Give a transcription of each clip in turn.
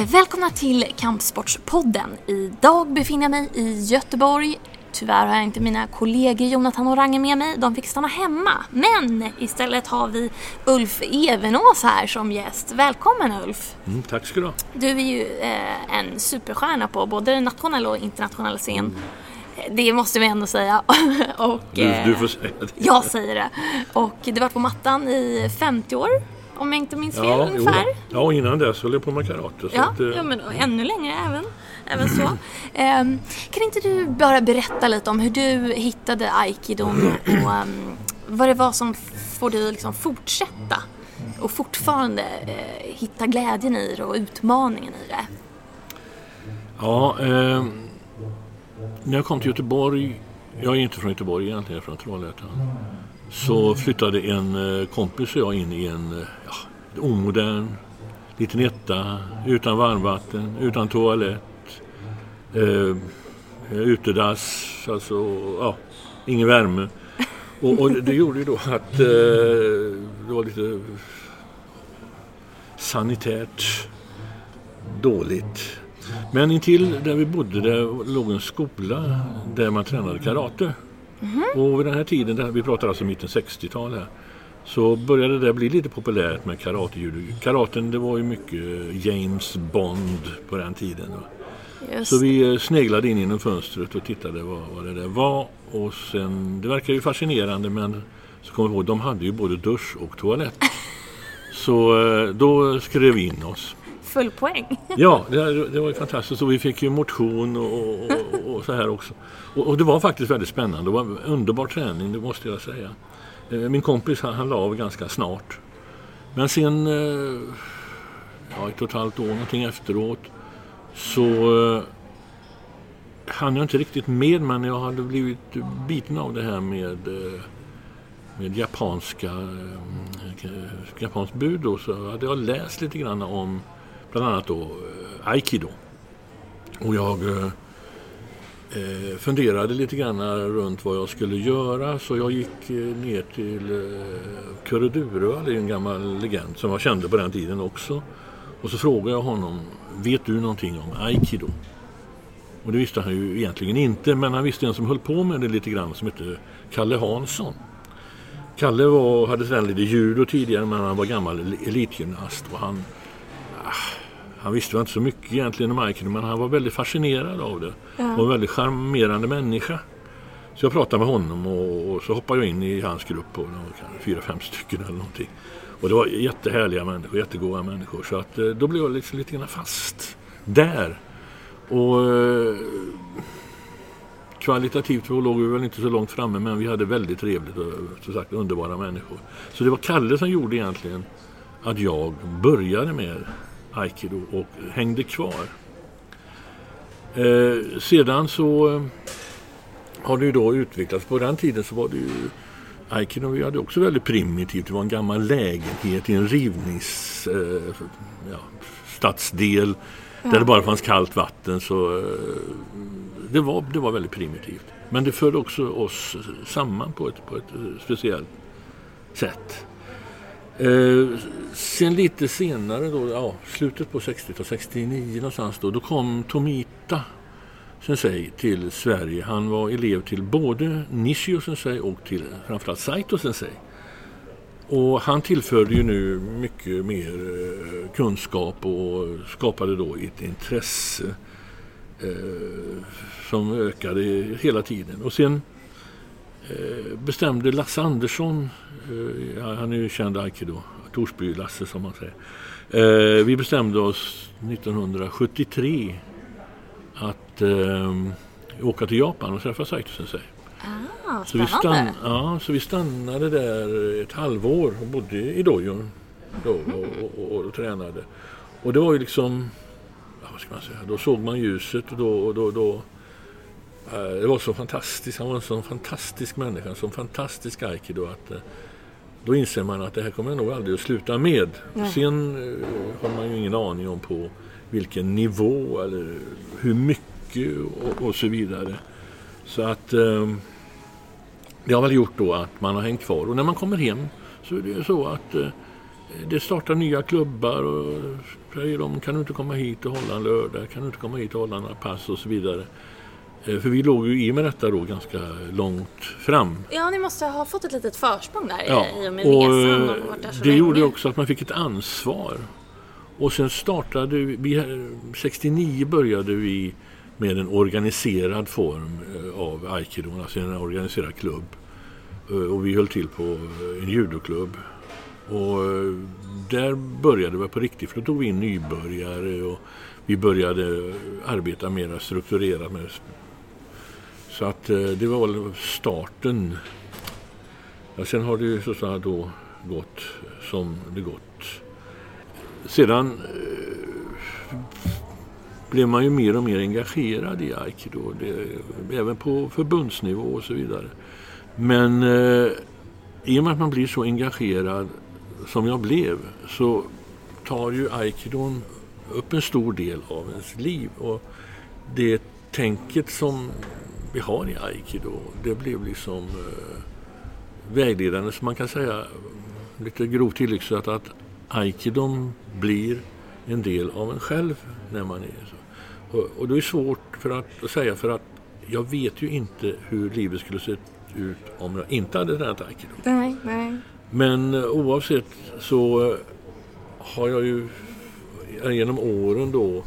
Eh, Välkomna till Kampsportspodden. Idag befinner jag mig i Göteborg. Tyvärr har jag inte mina kollegor Jonathan och Range med mig. De fick stanna hemma. Men istället har vi Ulf Evenås här som gäst. Välkommen Ulf! Mm, tack ska du ha. Du är ju eh, en superstjärna på både den nationella och internationella scen. Eh, Det måste vi ändå säga. och, Du, eh, du får säga det. Jag säger det. Och du har varit på mattan i 50 år, om jag inte minns fel Ja, jo, ungefär. då. ja, och innan dess höll jag på med karate. Ja, att, eh, ja men ännu längre även, även så. Ehm, kan inte du bara berätta lite om hur du hittade aikidon och ehm, vad det var som får dig liksom fortsätta och fortfarande eh, hitta glädjen i det och utmaningen i det? ja, eh, när jag kom till Göteborg, jag är inte från Göteborg egentligen, jag är från Trollhättan. Så flyttade en eh, kompis och jag in i en eh, ja, omodern liten etta utan varmvatten, utan toalett, eh, eh, utedass, alltså ja, ingen värme. Och, och det gjorde ju då att eh, det var lite sanitärt dåligt. Men intill där vi bodde där låg en skola där man tränade karate. Och vid den här tiden, vi pratar alltså mitten 60-tal här, så började det bli lite populärt med karate Karaten det var ju mycket James Bond på den tiden. Just. Så vi eh, sneglade in genom fönstret och tittade vad, vad det där var. Och sen, det verkar ju fascinerande men så kom vi ihåg, de hade ju både dusch och toalett. Så eh, då skrev vi in oss. Full poäng. Ja, det, det var ju fantastiskt. Och vi fick ju motion och, och, och så här också. Och, och det var faktiskt väldigt spännande. Det var en underbar träning, det måste jag säga. Eh, min kompis han, han la av ganska snart. Men sen, eh, ja, ett och ett halvt år någonting efteråt, så eh, hann jag inte riktigt med men jag hade blivit biten av det här med, med japanska japanskt bud. Då, så hade jag läst lite grann om bland annat då eh, aikido. Och jag eh, eh, funderade lite grann runt vad jag skulle göra så jag gick eh, ner till eh, Kurre är en gammal legend som jag kände på den tiden också. Och så frågade jag honom, vet du någonting om aikido? Och det visste han ju egentligen inte, men han visste en som höll på med det lite grann som hette Kalle Hansson. Kalle var, hade tränat lite judo tidigare men han var gammal elitgymnast och han, ah, han visste väl inte så mycket egentligen om aikido men han var väldigt fascinerad av det. Ja. Och en väldigt charmerande människa. Så jag pratade med honom och, och så hoppade jag in i hans grupp kanske fyra, fem stycken eller någonting. Och det var jättehärliga människor, jättegoda människor. Så att, eh, då blev jag liksom lite grann fast där. Och eh, kvalitativt så låg vi väl inte så långt framme men vi hade väldigt trevligt och som sagt underbara människor. Så det var Kalle som gjorde egentligen att jag började med aikido och hängde kvar. Eh, sedan så eh, har det ju då utvecklats. På den tiden så var det ju aikido vi hade också väldigt primitivt. Det var en gammal lägenhet i en rivnings eh, ja, stadsdel där det bara fanns kallt vatten. Så eh, det, var, det var väldigt primitivt. Men det förde också oss samman på ett, på ett eh, speciellt sätt. Eh, sen lite senare, då, ja, slutet på 60-talet, 69 någonstans då, då kom Tomita Sensei till Sverige. Han var elev till både Nishio Sensei och till framförallt Saito Sensei. Och han tillförde ju nu mycket mer eh, kunskap och skapade då ett intresse eh, som ökade hela tiden. Och sen eh, bestämde Lasse Andersson, han är ju känd aikido, Torsby-Lasse som man säger. Eh, vi bestämde oss 1973 att eh, åka till Japan och träffa Saito Sensei. Ah, Så vi, stann, ja, så vi stannade där ett halvår och bodde i dojon då, och, och, och, och tränade. Och det var ju liksom, ja, vad ska man säga, då såg man ljuset och då, och då, då eh, det var så fantastiskt, han var en sån fantastisk människa, en sån fantastisk aikido att eh, då inser man att det här kommer jag nog aldrig att sluta med. Nej. Sen eh, har man ju ingen aning om på vilken nivå eller hur mycket och, och så vidare. Så att eh, det har väl gjort då att man har hängt kvar. Och när man kommer hem så är det ju så att eh, det startar nya klubbar och säger de kan du inte komma hit och hålla en lördag, kan du inte komma hit och hålla några pass och så vidare. Eh, för vi låg ju i med detta då ganska långt fram. Ja, ni måste ha fått ett litet försprång där Ja, i och med och resan. eh, Och så det länge. gjorde också att man fick ett ansvar. Och sen startade vi, 69 började vi med en organiserad form eh, av aikido, alltså en organiserad klubb. Eh, Och vi höll till på eh, en judoklubb. Och eh, där började vi på riktigt, för då tog vi in nybörjare och vi började arbeta mer strukturerat med så att eh, det var väl starten. Ja, sen har det ju så att säga då gått som det gått. Sedan eh, blev man ju mer och mer engagerad i aikido. Det, även på förbundsnivå och så vidare. Men eh, i och med att man blir så engagerad som jag blev så tar ju aikidon upp en stor del av ens liv. Och det tänket som vi har i aikido, det blev liksom eh, vägledande. Så man kan säga, lite grovt tillyxat, att aikidon blir en del av en själv när man är så. Och, och det är svårt för att, att säga för att jag vet ju inte hur livet skulle se ut om jag inte hade tränat aikido. Nej, nej. Men eh, oavsett så eh, har jag ju genom åren då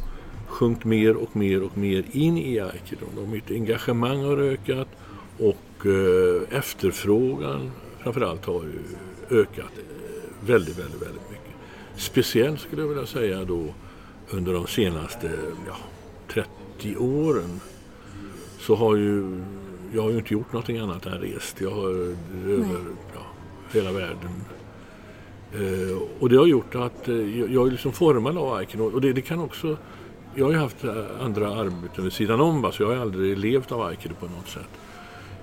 sjunkit mer och mer och mer in i aikido. Och mitt engagemang har ökat och eh, efterfrågan framförallt har ju ökat eh, väldigt, väldigt, väldigt mycket. Speciellt skulle jag vilja säga då under de senaste ja, 30 åren så har ju jag har ju inte gjort någonting annat än rest. Jag har över ja, hela världen. Eh, och det har gjort att eh, jag jag är liksom formad av aikido. Och det, det kan också... Jag har ju haft eh, andra arbeten vid sidan om, va, så jag har aldrig levt av aikido på något sätt.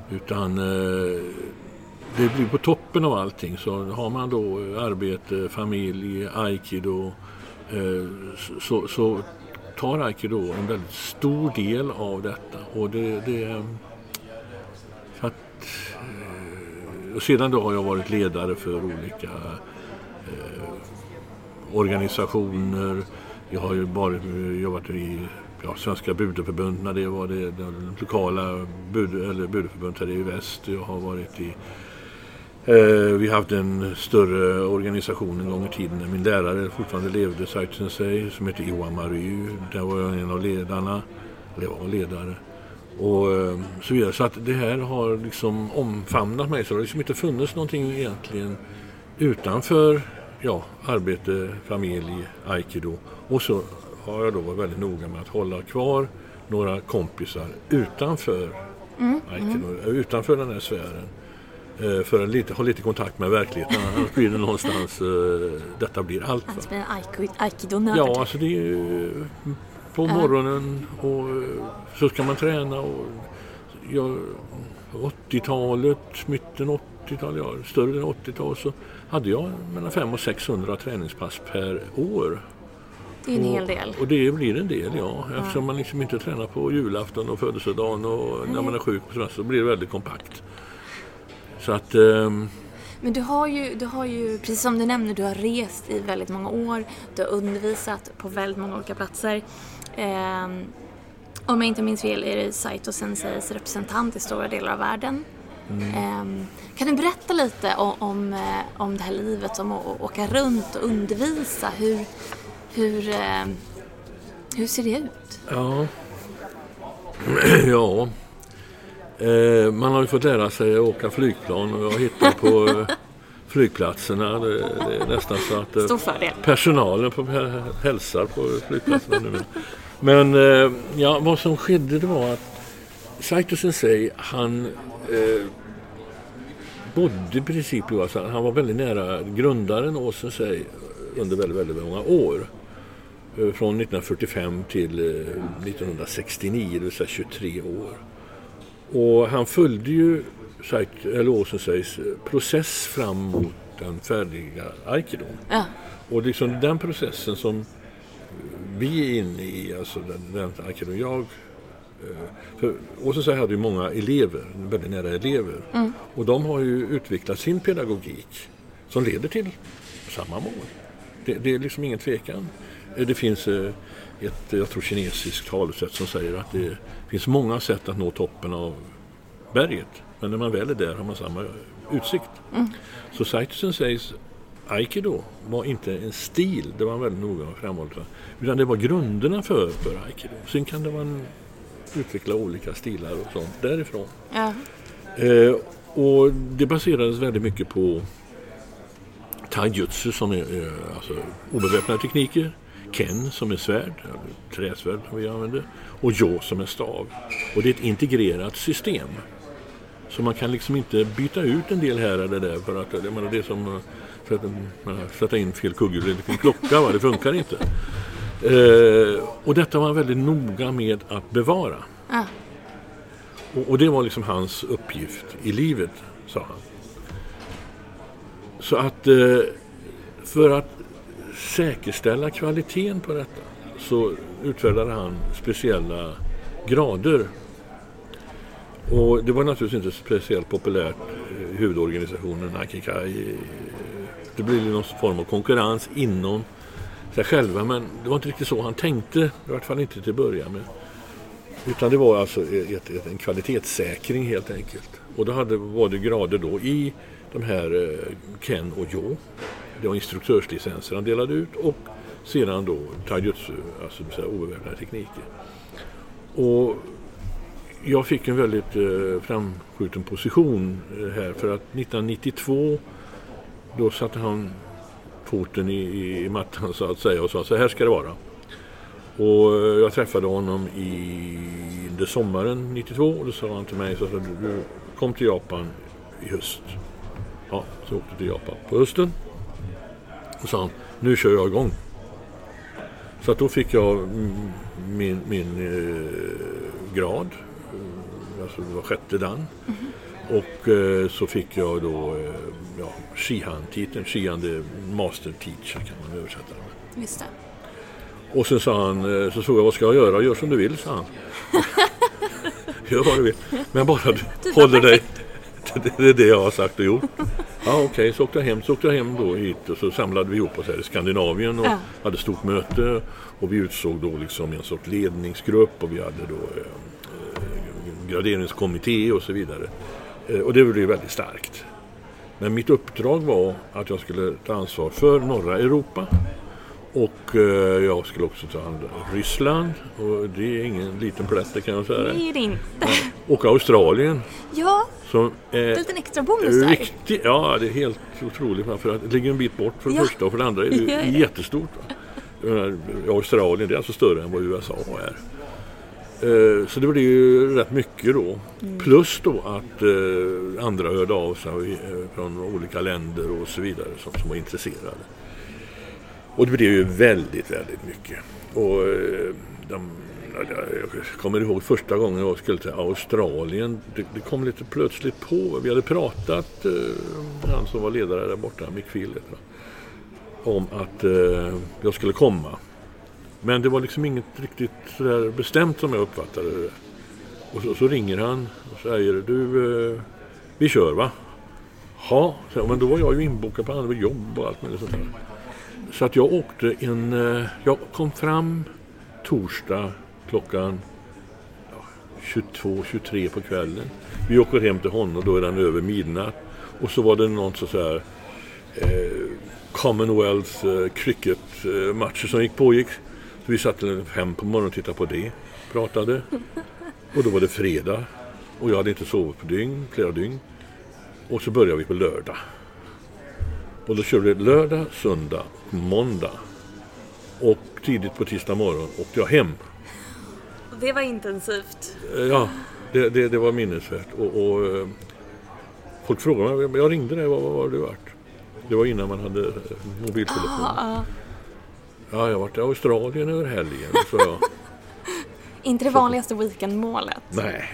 Utan eh, det blir på toppen av allting. Så har man då eh, arbete, familj, aikido eh, så, så tar aikido en väldigt stor del av detta. Och det, det så att, eh, och sedan då har jag varit ledare för olika eh, organisationer. Jag har ju bara jobbat i ja, Svenska Budeförbund när det var det, det lokala bud, eller budeförbundet här i väst. Jag har varit i Eh, vi har haft en större organisation en gång i tiden när min lärare fortfarande levde, Saito som heter Johan Maru. Där var jag en av ledarna, eller jag var ledare. Och eh, så vidare. Så att det här har liksom omfamnat mig. Så det har liksom inte funnits någonting egentligen utanför ja, arbete, familj, aikido. Och så har jag då varit väldigt noga med att hålla kvar några kompisar utanför aikido, utanför den här sfären. Eh, För att lite, ha lite kontakt med verkligheten. Annars blir det någonstans, eh, detta blir allt. Annars blir aikido-nörd. Ja, alltså det är ju på morgonen och eh, så ska man träna. Och jag, 80-talet, mitten 80-tal, ja, större än 80-tal så hade jag mellan 500 och 600 träningspass per år. Det är en och, hel del. Och det blir en del, ja. Eftersom man liksom inte tränar på julafton och födelsedagen och när man är sjuk och sådär, så blir det väldigt kompakt. Så att... ehm, Men du har, ju, du har ju, precis som du nämner, du har rest i väldigt många år. Du har undervisat på väldigt många olika platser. Ehm, om jag inte minns fel är det Saito Senseis representant i stora delar av världen. Ehm, kan du berätta lite om, om, eh, om det här livet att att åka runt och undervisa? Hur, hur, eh, hur ser det ut? Ja. ja. Eh, man har ju fått lära sig att åka flygplan och jag hittar på eh, flygplatserna. Det, det är nästan så att eh, personalen på, hälsar på flygplatserna nu. Men eh, ja, vad som skedde det var att Saito Sensei han eh, bodde i princip då, alltså, han var väldigt nära grundaren Sensei under väldigt, väldigt många år. Eh, Från 1945 till eh, 1969, det vill säga 23 år. Och han följde ju eller Åsenseis process fram mot den färdiga aikidon. Ja. Och liksom den processen som vi är inne i, alltså den, den aikidon jag... eh, För hade ju många elever, väldigt nära elever. Och de har ju utvecklat sin pedagogik som leder till samma mål. Det, det är liksom ingen tvekan. Det finns eh, ett, jag tror kinesiskt talesätt som säger att det finns många sätt att nå toppen av berget. Men när man väl är där har man samma utsikt. Så Saitusen sägs Aikido var inte en stil, det var väldigt noga med att framhålla. Utan det var grunderna för, för Aikido. Sen kan det man utveckla olika stilar och sånt därifrån. Ja. Eh, och det baserades väldigt mycket på taijutsu som är eh, alltså, obeväpnade tekniker. Ken som är svärd, träsvärd som vi använder. Och Jo som är stav. Och det är ett integrerat system. Så man kan liksom inte byta ut en del här eller där för att jag menar, det är som att sätta, menar, sätta in fel kugghjul i en klocka, va? det funkar inte. Eh, och detta var han väldigt noga med att bevara. Ja. Och, och det var liksom hans uppgift i livet, sa han. Så att eh, för att säkerställa kvaliteten på detta så utfärdade han speciella grader. Och det var naturligtvis inte speciellt populärt i huvudorganisationen Akikai. Det blev någon form av konkurrens inom sig själva men det var inte riktigt så han tänkte, i vart fall inte till att börja med. Utan det var alltså ett, ett, en kvalitetssäkring helt enkelt. Och då hade, var det grader då i de här eh, Ken och Jo. Det var instruktörslicenser han delade ut och sedan då taijutsu, alltså obeväpnade tekniker. Och jag fick en väldigt eh, framskjuten position eh, här för att 1992 då satte han foten i, i, i mattan så att säga och sa så här ska det vara. Och eh, jag träffade honom i under sommaren 92 och då sa han till mig så att du, kom till Japan i höst. Ja, så jag åkte till Japan på hösten. Och sa han, nu kör jag igång. Så att då fick jag mm, min, min eh, grad, eh, alltså det var sjätte dan. Och eh, så fick jag då eh, ja, Shihan-titeln, Shihan är master teacher kan man översätta det med. Just det. Och sen sa han, eh, så såg jag vad ska jag göra? Gör som du vill, sa han. Gör vad du vill. Men bara du håller dig. Det är det jag har sagt och gjort. Ja okej, så åkte jag hem. Så åkte jag hem då hit och så samlade vi ihop oss här i Skandinavien och Ja. hade stort möte. Och vi utsåg då liksom en sorts ledningsgrupp och vi hade då eh, eh, graderingskommitté och så vidare. Eh, och det blev väldigt starkt. Men mitt uppdrag var att jag skulle ta ansvar för norra Europa. Och eh, jag skulle också ta hand om Ryssland. Och det är ingen liten plätt kan jag säga. Det är det inte. Och Australien. Ja, Som är en liten extra bonus där. riktigt, ja det är helt otroligt. För att det ligger en bit bort för det Ja. första och för det andra är det Ja, ja. jättestort. Menar, Australien det är alltså större än vad USA är. Eh, Så det blir ju rätt mycket då. Mm. Plus då att eh, andra hörde av sig eh, från olika länder och så vidare som, som var intresserade. Och det blev ju väldigt, väldigt mycket. Och eh, de, jag kommer ihåg första gången jag skulle till Australien. Det, det kom lite plötsligt på. Vi hade pratat, eh, han som var ledare där borta, Mick Phil om att eh, jag skulle komma. Men det var liksom inget riktigt sådär bestämt som jag uppfattade det. Och så, så ringer han och säger du, eh, vi kör va? Ja, men då var jag ju inbokad på andra jobb och allt möjligt sånt där. Så att jag åkte en, eh, jag kom fram torsdag klockan 22-23 på kvällen. Vi åker hem till honom, då är den över midnatt. Och så var det någon så här eh, Commonwealth eh, cricket matcher som gick pågick. Så vi satt till fem på morgonen och tittade på det, pratade. Och då var det fredag. Och jag hade inte sovit på dygn, flera dygn. Och så började vi på lördag. Och då körde vi lördag, söndag, måndag. Och tidigt på tisdag morgon åkte jag hem. Det var intensivt. Eh, Ja, det, det, det var minnesvärt. Och, och, eh, folk frågade mig, jag ringde dig, vad, vad har du varit? Det var innan man hade eh, mobiltelefon. Ja, Ja, jag har varit i Australien över helgen, så jag. inte det vanligaste weekendmålet. Nej.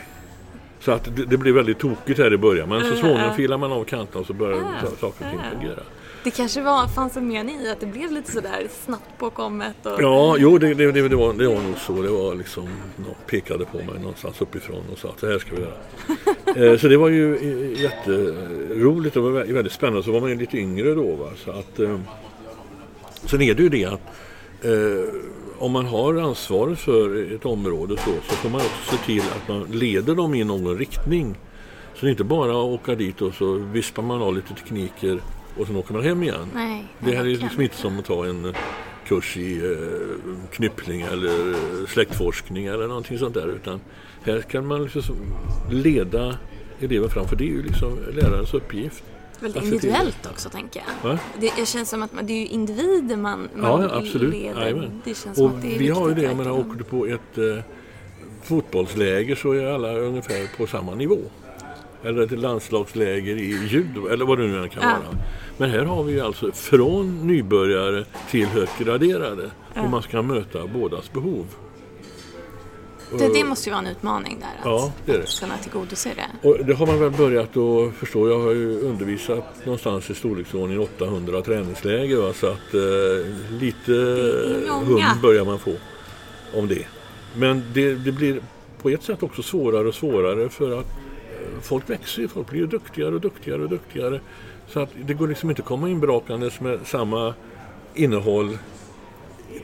Så att det, det blev väldigt tokigt här i början. Men så Mm, småningom ja. filar man av kanterna och så börjar Ah, sa- saker och ting ah. fungera. Det kanske var, fanns en mening i att det blev lite sådär snabbt påkommet. Och... Ja, jo det, det, det, det, var, det var nog så. Det var liksom, någon pekade på mig någonstans uppifrån och sa att det här ska vi göra. eh, så det var ju eh, jätteroligt och väldigt spännande. Så var man ju lite yngre då. Va? Så att, eh, sen är det ju det att eh, om man har ansvaret för ett område så, så får man också se till att man leder dem i någon riktning. Så det är inte bara att åka dit och så vispar man av lite tekniker och sen åker man hem igen. Nej, det här är liksom inte som att ta en kurs i eh, knyppling eller släktforskning eller någonting sånt där utan här kan man liksom leda eleven fram för det är ju liksom lärarens uppgift. Väldigt det- individuellt också tänker jag. Va? Det, det känns som att man, det är ju individer man, man Ja, absolut. leder. Det känns Och det vi har ju det, jag menar, åker du på ett eh, fotbollsläger så är alla ungefär på samma nivå. Eller ett landslagsläger i judo eller vad det nu än kan Ja. vara. Men här har vi ju alltså från nybörjare till högt graderade och man ska möta bådas behov. det, det måste ju vara en utmaning där. Att, Ja, det är det. att kunna tillgodose det. Och det har man väl börjat att förstå. Jag har ju undervisat någonstans i storleksordningen 800 träningsläger. Va? Så att eh, lite hum börjar man få om det. Men det, det blir på ett sätt också svårare och svårare för att folk växer ju. Folk blir ju duktigare och duktigare och duktigare. Så att det går liksom inte att komma in brakandes med samma innehåll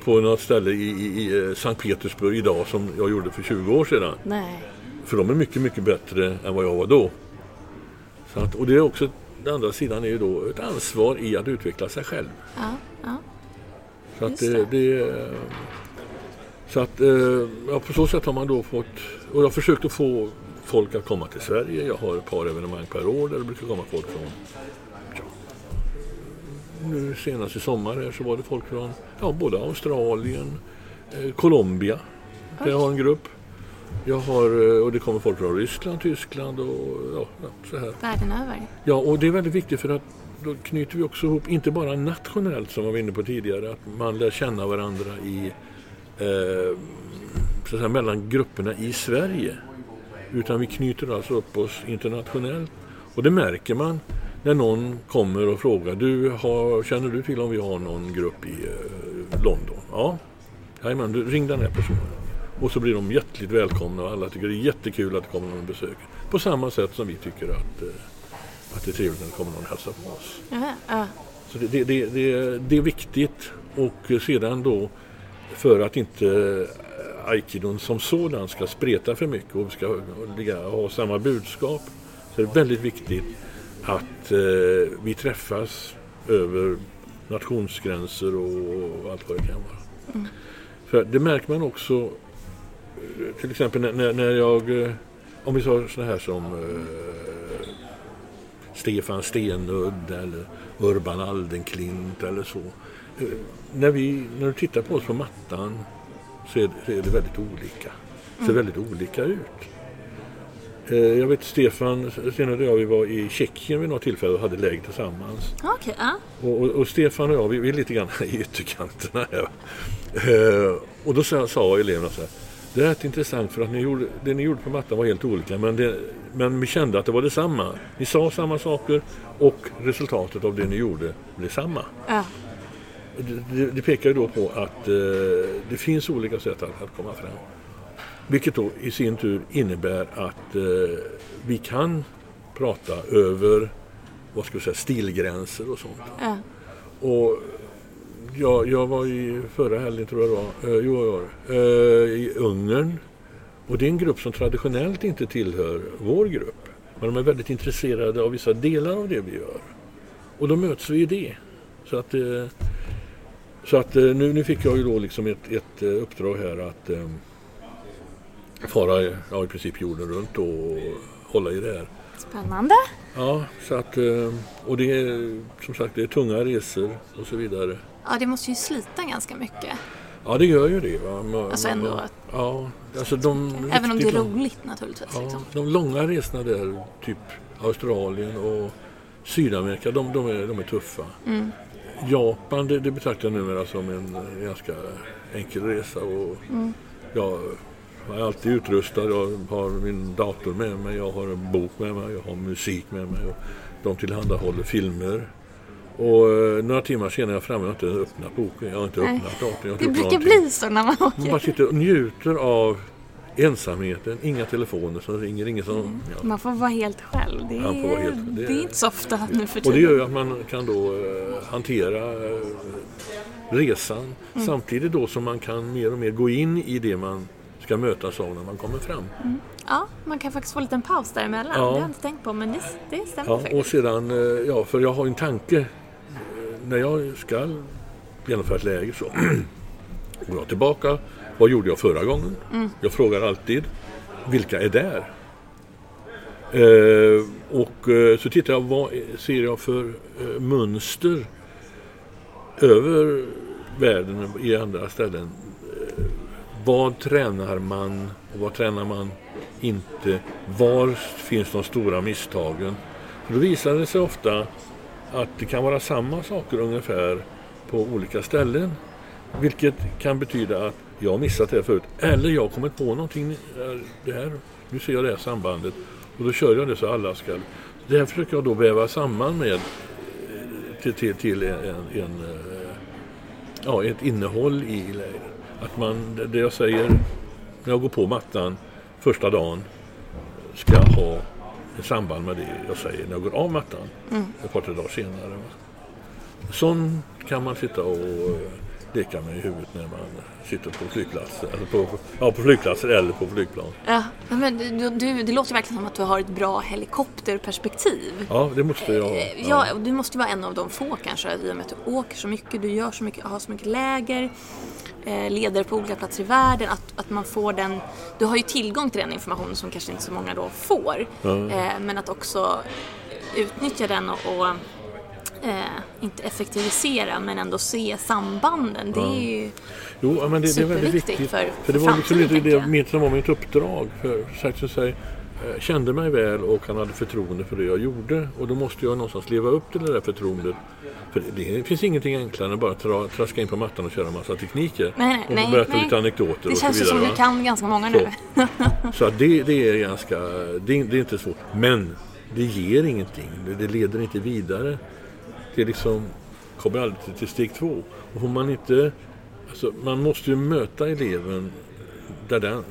på något ställe i, i, i eh, Sankt Petersburg idag som jag gjorde för 20 år sedan. Nej. För de är mycket, mycket bättre än vad jag var då. Så att, och det är också, den andra sidan är ju då ett ansvar i att utveckla sig själv. Ja, ja. Så att det, det så att, eh, ja, på så sätt har man då fått, och jag har försökt att få folk att komma till Sverige. Jag har ett par evenemang per år där det brukar komma folk från, ja, nu senast i sommar här så var det folk från ja, både Australien, eh, Colombia, där jag har en grupp. Jag har, eh, och det kommer folk från Ryssland, Tyskland och ja, ja, så här. Världen över. Ja, och det är väldigt viktigt för att då knyter vi också ihop, inte bara nationellt som vi var inne på tidigare, att man lär känna varandra i, eh, så att säga, mellan grupperna i Sverige. Utan vi knyter alltså upp oss internationellt. Och det märker man när någon kommer och frågar, du har, känner du till om vi har någon grupp i eh, London? Ja, Jajamän, du ring den här personen. Och så blir de hjärtligt välkomna och alla tycker det är jättekul att det kommer någon och besöker. På samma sätt som vi tycker att, eh, att det är trevligt när det kommer någon och hälsar på oss. Ja. Så det, det, det, det är viktigt och sedan då för att inte eh, aikidon som sådan ska spreta för mycket och ska ha samma budskap så är det väldigt viktigt att eh, vi träffas över nationsgränser och allt vad det kan vara. För det märker man också eh, till exempel när- när, jag, om vi tar sådana här som eh, Stefan Stenudd eller Urban Aldenklint eller så. Eh, När, vi, när du tittar på oss på mattan så är, så är det väldigt olika. Det ser väldigt olika ut. Eh, Jag vet Stefan Stenudd och jag vi var i Tjeckien vid något tillfälle och hade läger tillsammans. Okej, ja. Och, och, och Stefan och jag, vi, vi är lite grann i ytterkanterna här. Eh, och då sa, sa eleverna så här. Det är rätt intressant för att ni gjorde, det ni gjorde på mattan var helt olika men, det, men vi kände att det var detsamma. Ni sa samma saker och resultatet av det ni gjorde blev samma. ja. Det, det, pekar ju då på att eh, det finns olika sätt att, att komma fram. Vilket då i sin tur innebär att eh, vi kan prata över vad ska vi säga, stilgränser och sånt. ja. Och jag, jag var i förra helgen tror jag det var, eh, jo, jag var eh, i Ungern. Och det är en grupp som traditionellt inte tillhör vår grupp. Men de är väldigt intresserade av vissa delar av det vi gör. Och då möts vi i det. Så att, eh, så att eh, nu, nu fick jag ju då liksom ett, ett eh, uppdrag här att eh, fara ja, i princip jorden runt och hålla i det här. Spännande. Ja, så att, och det är som sagt det är tunga resor och så vidare. Ja, det måste ju slita ganska mycket. Ja, det gör ju det. Va? Man, Alltså man- ändå- Ja, alltså de Även om det är roligt naturligtvis. Ja, Liksom. de långa resorna där, typ Australien och Sydamerika, de, de, är, de är tuffa. Mm. Japan, det, det betraktar jag numera som en eh, ganska enkel resa. Och Mm. Jag är alltid utrustad, jag har min dator med mig, jag har en bok med mig, jag har musik med mig. Och de tillhandahåller filmer Och eh, några timmar senare är jag framme och har inte öppnat boken. Jag har inte öppnat datorn. Jag Det brukar någonting. bli så när man Man åker. bara sitter och njuter av ensamheten. Inga telefoner som ringer, ingen som... Mm. Ja. Man får vara helt själv. Det vara är, helt- det det är inte så ofta nu för Och det tiden. gör ju att man kan då eh, hantera eh, resan Mm. samtidigt då som man kan mer och mer gå in i det man ska mötas av när man kommer fram. Ja, man kan faktiskt få en liten paus däremellan. Ja. Det har jag inte tänkt på, men det, det stämmer Ja, faktiskt. och sedan, eh, ja, för jag har en tanke. Eh, När jag ska genomföra ett läger så går jag tillbaka. Vad gjorde jag förra gången? Jag frågar alltid, vilka är där? Eh, och eh, så tittar jag, vad ser jag för eh, mönster över världen i andra ställen? Eh, vad tränar man och vad tränar man inte? Var finns de stora misstagen? För då visar det sig ofta att det kan vara samma saker ungefär på olika ställen. Vilket kan betyda att jag har missat det här förut. Eller jag har kommit på någonting. eh, Det här, nu ser jag det här sambandet. Och då kör jag det så alla ska. Det här försöker jag då väva samman med eh, till, till, till en, en, en, eh, ja, ett innehåll i lägret. Att man, det jag säger när jag går på mattan första dagen ska ha ett samband med det jag säger när jag går av mattan ett par tre dagar senare. va. Sån kan man sitta och leka med i huvudet när man sitter på flygplatser, eller på, ja, på flygplatser eller på flygplan. Ja, men du, du, det låter verkligen som att du har ett bra helikopterperspektiv. Ja, det måste jag ha. Eh, Ja, och du måste vara en av de få kanske i och med att du åker så mycket, du gör så mycket, har så mycket läger, eh, leder på olika platser i världen, att, att man får den, du har ju tillgång till den informationen som kanske inte så många då får. Eh, men att också utnyttja den och, och eh, inte effektivisera men ändå se sambanden. Det är ju, Jo, men det, det är väldigt viktigt. för- för det var liksom tänker det mitt som var mitt uppdrag. För att säga, eh, kände mig väl och han hade förtroende för det jag gjorde. Och då måste jag någonstans leva upp till det där förtroendet. För det finns ingenting enklare än att bara tra, traska in på mattan och köra en massa tekniker. Nej, och nej, berätta nej. lite anekdoter det och så känns ju vidare. som du kan ganska många nu. Så det, det är ganska, det, det är inte svårt. Men det ger ingenting. Det, det leder inte vidare. Det liksom, kommer aldrig till, till steg två. Och får man inte, alltså man måste ju möta eleven där den,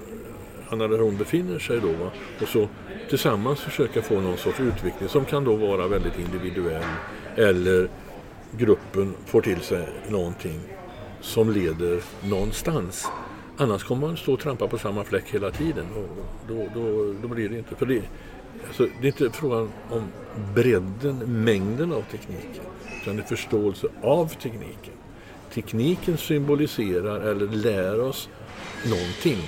han eller hon befinner sig då. Va? Och så tillsammans försöka få någon sorts utveckling som kan då vara väldigt individuell. Eller gruppen får till sig någonting som leder någonstans. Annars kommer man stå och trampa på samma fläck hela tiden och då, då, då blir det inte. För det, alltså, det är inte frågan om bredden, mängden av tekniken utan det är förståelse av tekniken. Tekniken symboliserar eller lär oss någonting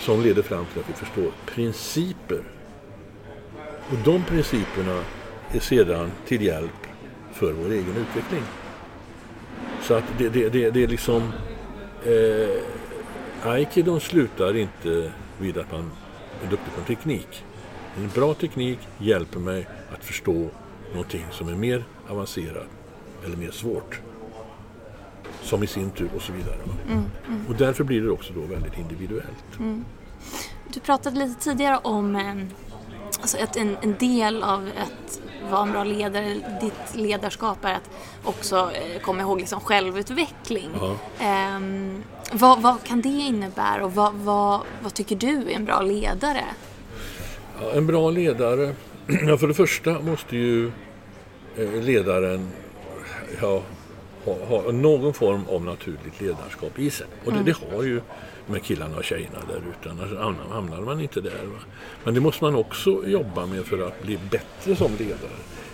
som leder fram till att vi förstår principer. Och de principerna är sedan till hjälp för vår egen utveckling. Så att det, det, det, det är liksom... Eh, Aikidon slutar inte vid att man är duktig på teknik. En bra teknik hjälper mig att förstå någonting som är mer avancerat eller mer svårt. Som i sin tur och så vidare. va. Och därför blir det också då väldigt individuellt. Du pratade lite tidigare om eh, alltså att en, en del av att vara en bra ledare, ditt ledarskap är att också eh, komma ihåg liksom självutveckling. Ja. Ehm, vad, vad kan det innebära och vad, vad, vad tycker du är en bra ledare? Ja, en bra ledare, för det första måste ju ledaren ja, ha, ha någon form av naturligt ledarskap i sig. Och det, det har ju de här killarna och tjejerna där ute, annars hamnar- man inte där. Va? Men det måste man också jobba med för att bli bättre som ledare.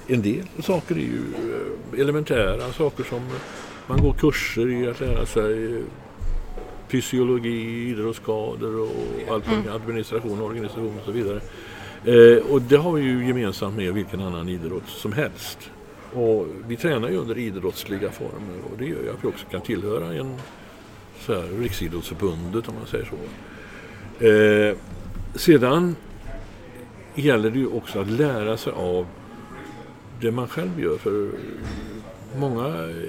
En del saker är ju eh, elementära saker som man går kurser i att lära sig eh, fysiologi, idrottsskador och allt mm. administration, organisation och så vidare. Eh, och det har vi ju gemensamt med vilken annan idrott som helst. Och vi tränar ju under idrottsliga former och det gör ju att vi också kan tillhöra en så här, Riksidrottsförbundet om man säger så. Eh, sedan gäller det ju också att lära sig av det man själv gör. För många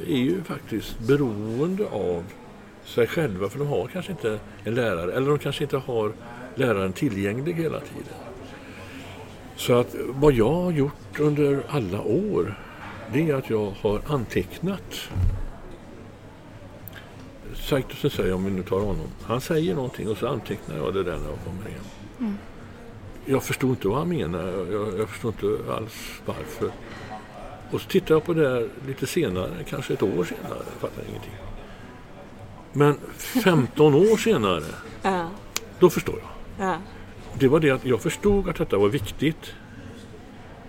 är ju faktiskt beroende av sig själva för de har kanske inte en lärare eller de kanske inte har läraren tillgänglig hela tiden. Så att vad jag har gjort under alla år det är att jag har antecknat. Saitusen säger, om vi nu tar honom, han säger någonting och så antecknar jag det där när jag kommer hem. Mm. Jag förstod inte vad han menar, jag, jag förstod inte alls varför. Och så tittar jag på det här lite senare, kanske ett år senare, fattar ingenting. Men 15 år senare, då förstår jag. Det var det att jag förstod att detta var viktigt.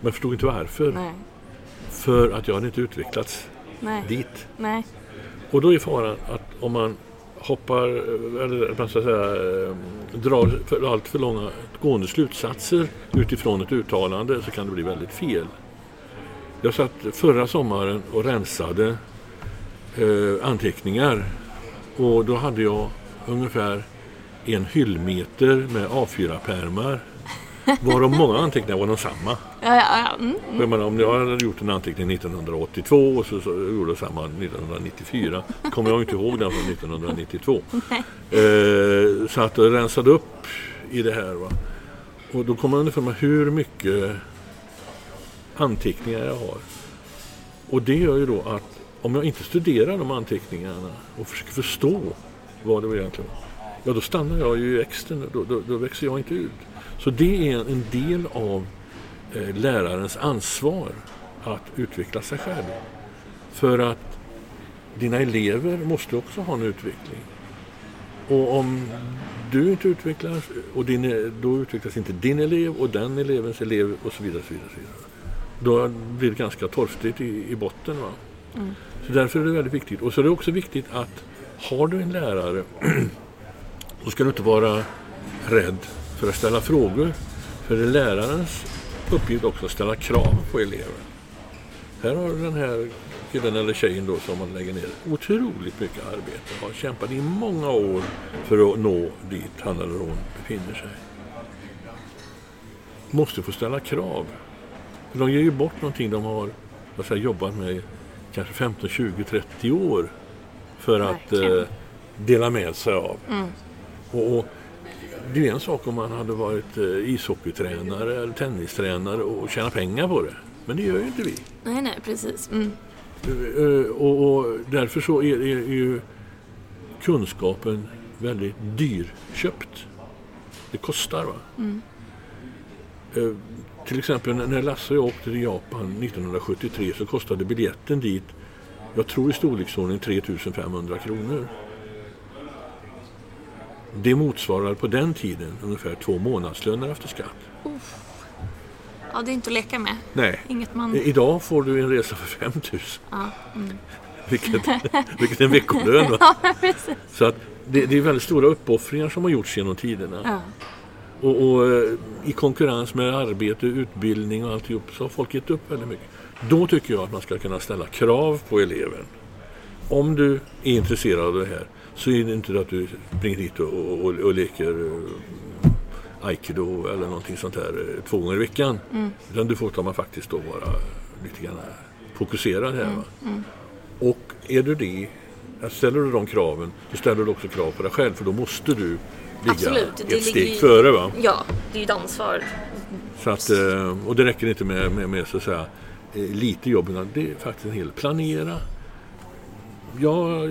Men jag förstod inte varför. Nej. För att jag hade inte utvecklats Nej. dit. Nej. Och då är faran att om man hoppar, eller man ska säga, eh, drar för allt för långa gående slutsatser utifrån ett uttalande så kan det bli väldigt fel. Jag satt förra sommaren och rensade eh, anteckningar och då hade jag ungefär en hyllmeter med A4-pärmar varav många anteckningar var de samma. Ja, ja, ja. Mm. Jag menar, om jag hade gjort en anteckning 1982 och så, så gjorde jag samma 1994 kommer jag inte ihåg den från 1992. Eh, så att jag rensade upp i det här. Va? Och då kommer jag underfund med hur mycket anteckningar jag har. Och det gör ju då att om jag inte studerar de anteckningarna och försöker förstå vad det var egentligen var, ja då stannar jag ju i exten, då, då, då växer jag inte ut. Så det är en del av eh, lärarens ansvar att utveckla sig själv. För att dina elever måste också ha en utveckling. Och om du inte utvecklas, och din, då utvecklas inte din elev och den elevens elev och så vidare. Så vidare, så vidare. Då blir det ganska torftigt i, i botten. Va? Så därför är det väldigt viktigt. Och så är det också viktigt att har du en lärare så ska du inte vara rädd för att ställa frågor. För det är lärarens uppgift också att ställa krav på eleven. Här har du den här killen eller tjejen då som man lägger ner otroligt mycket arbete. Har kämpat i många år för att nå dit han eller hon befinner sig. Måste få ställa krav. För de ger ju bort någonting de har jag, säga, jobbat med kanske 15, 20, 30 år för att eh, dela med sig av. Och, och det är en sak om man hade varit eh, ishockeytränare eller tennistränare och tjänat pengar på det. Men det gör ju inte vi. Nej, nej, precis. Mm. Eh, och, och därför så är, är, är ju kunskapen väldigt dyrköpt. Det kostar va. Eh, till exempel när- när Lasse och jag åkte till Japan 1973 så kostade biljetten dit, jag tror i storleksordning 3500 kronor. Det motsvarar på den tiden ungefär två månadslöner efter skatt. Ja, det är inte att leka med. Nej, Inget man... Idag får du en resa för 5000. Ja, Vilket, vilket är en veckolön. Ja precis. Så att det, det är väldigt stora uppoffringar som har gjorts genom tiderna. Ja. Och, och eh, i konkurrens med arbete, utbildning och alltihop så har folk gett upp väldigt mycket. Då tycker jag att man ska kunna ställa krav på eleven. Om du är intresserad av det här så är det inte att du springer hit och, och, och leker eh, aikido eller någonting sånt här eh, två gånger i veckan. Utan du får ta man faktiskt då vara lite grann fokuserad här. Va? Och är du det, ställer du de kraven, då ställer du också krav på dig själv för då måste du ligga Absolut, ett steg ju- före. Va? ja, det är ju ett ansvar. Så att, eh, och det räcker inte med, med, med så att säga, lite jobb, utan det är faktiskt en hel planera. Jag,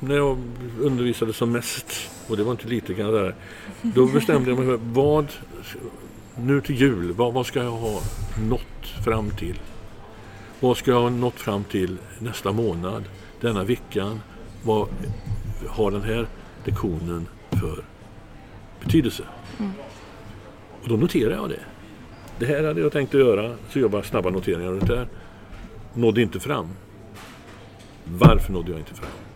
när jag undervisade som mest, och det var inte lite kan jag säga, då bestämde jag mig för vad, nu till jul, vad, vad ska jag ha nått fram till? Vad ska jag ha nått fram till nästa månad, denna veckan? Vad har den här lektionen för betydelse? Och då noterar jag det. Det här hade jag tänkt att göra, så jag bara snabba noteringar runt det här. Nådde inte fram. Varför nådde jag inte fram?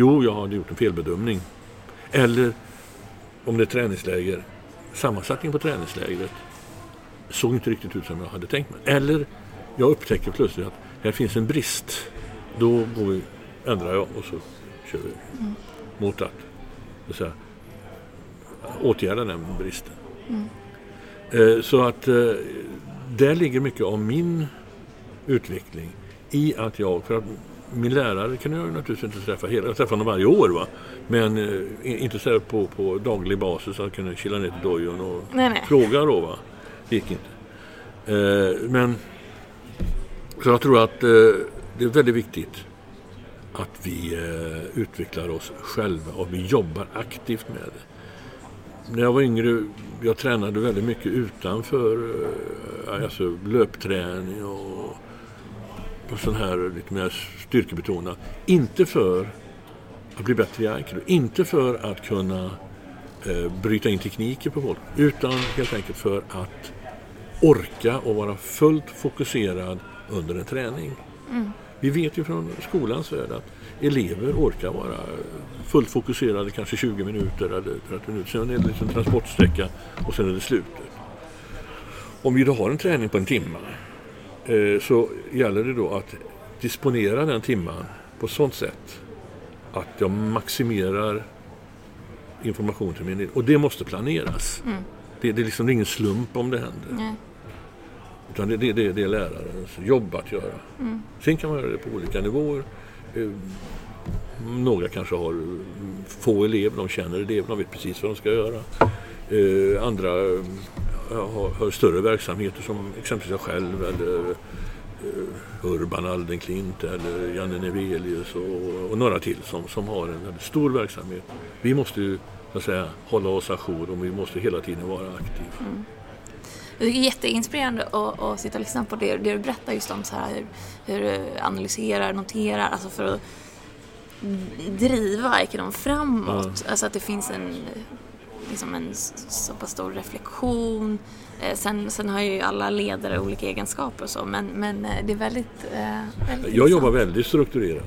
Jo, jag hade gjort en felbedömning. Eller, om det är träningsläger, sammansättningen på träningslägret såg inte riktigt ut som jag hade tänkt mig. Eller, jag upptäcker plötsligt att här finns en brist. Då går vi, ändrar jag och så kör vi mot att, så säga, åtgärda den bristen. Eh, Så att eh, där ligger mycket av min utveckling i att jag, för att min lärare kan jag naturligtvis inte träffa hela, jag träffar honom varje år va. Men eh, inte så på, på daglig basis att jag kunde kila ner till dojon och Nej, nej. fråga då va. Det gick inte. Eh, men Så jag tror att eh, det är väldigt viktigt att vi eh, utvecklar oss själva och vi jobbar aktivt med det. När jag var yngre, jag tränade väldigt mycket utanför eh, alltså löpträning och sån här lite mer styrkebetonat. Inte för att bli bättre i aikido, inte för att kunna eh, bryta in tekniker på folk, utan helt enkelt för att orka och vara fullt fokuserad under en träning. Mm. Vi vet ju från skolans värld att elever orkar vara fullt fokuserade kanske 20 minuter eller 30 minuter. Sen är det liksom transportsträcka och sen är det slutet. Om vi då har en träning på en timme så gäller det då att disponera den timman på sånt sätt att jag maximerar information till min elev. Och det måste planeras. Mm. Det, det, är liksom ingen slump om det händer. Nej. Utan det, det, det, det är lärarens jobb att göra. Mm. Sen kan man göra det på olika nivåer. Eh, några kanske har få elever, de känner elever, de vet precis vad de ska göra. Eh, andra har, har, större verksamheter som exempelvis jag själv eller uh, Urban Aldenklint eller Janne Nevelius och, och, några till som, som har en väldigt stor verksamhet. Vi måste ju så säga, hålla oss ajour och vi måste hela tiden vara aktiva. Mm. Det är jätteinspirerande att, att sitta och lyssna på det, det du berättar just om så här, hur, hur du analyserar, noterar, alltså för att driva Aikedon framåt. Mm. Alltså att det finns en, liksom en så pass stor reflektion. Eh, sen, sen har ju alla ledare olika egenskaper och så men, men eh, det är väldigt, eh, väldigt Jag jobbar väldigt strukturerat.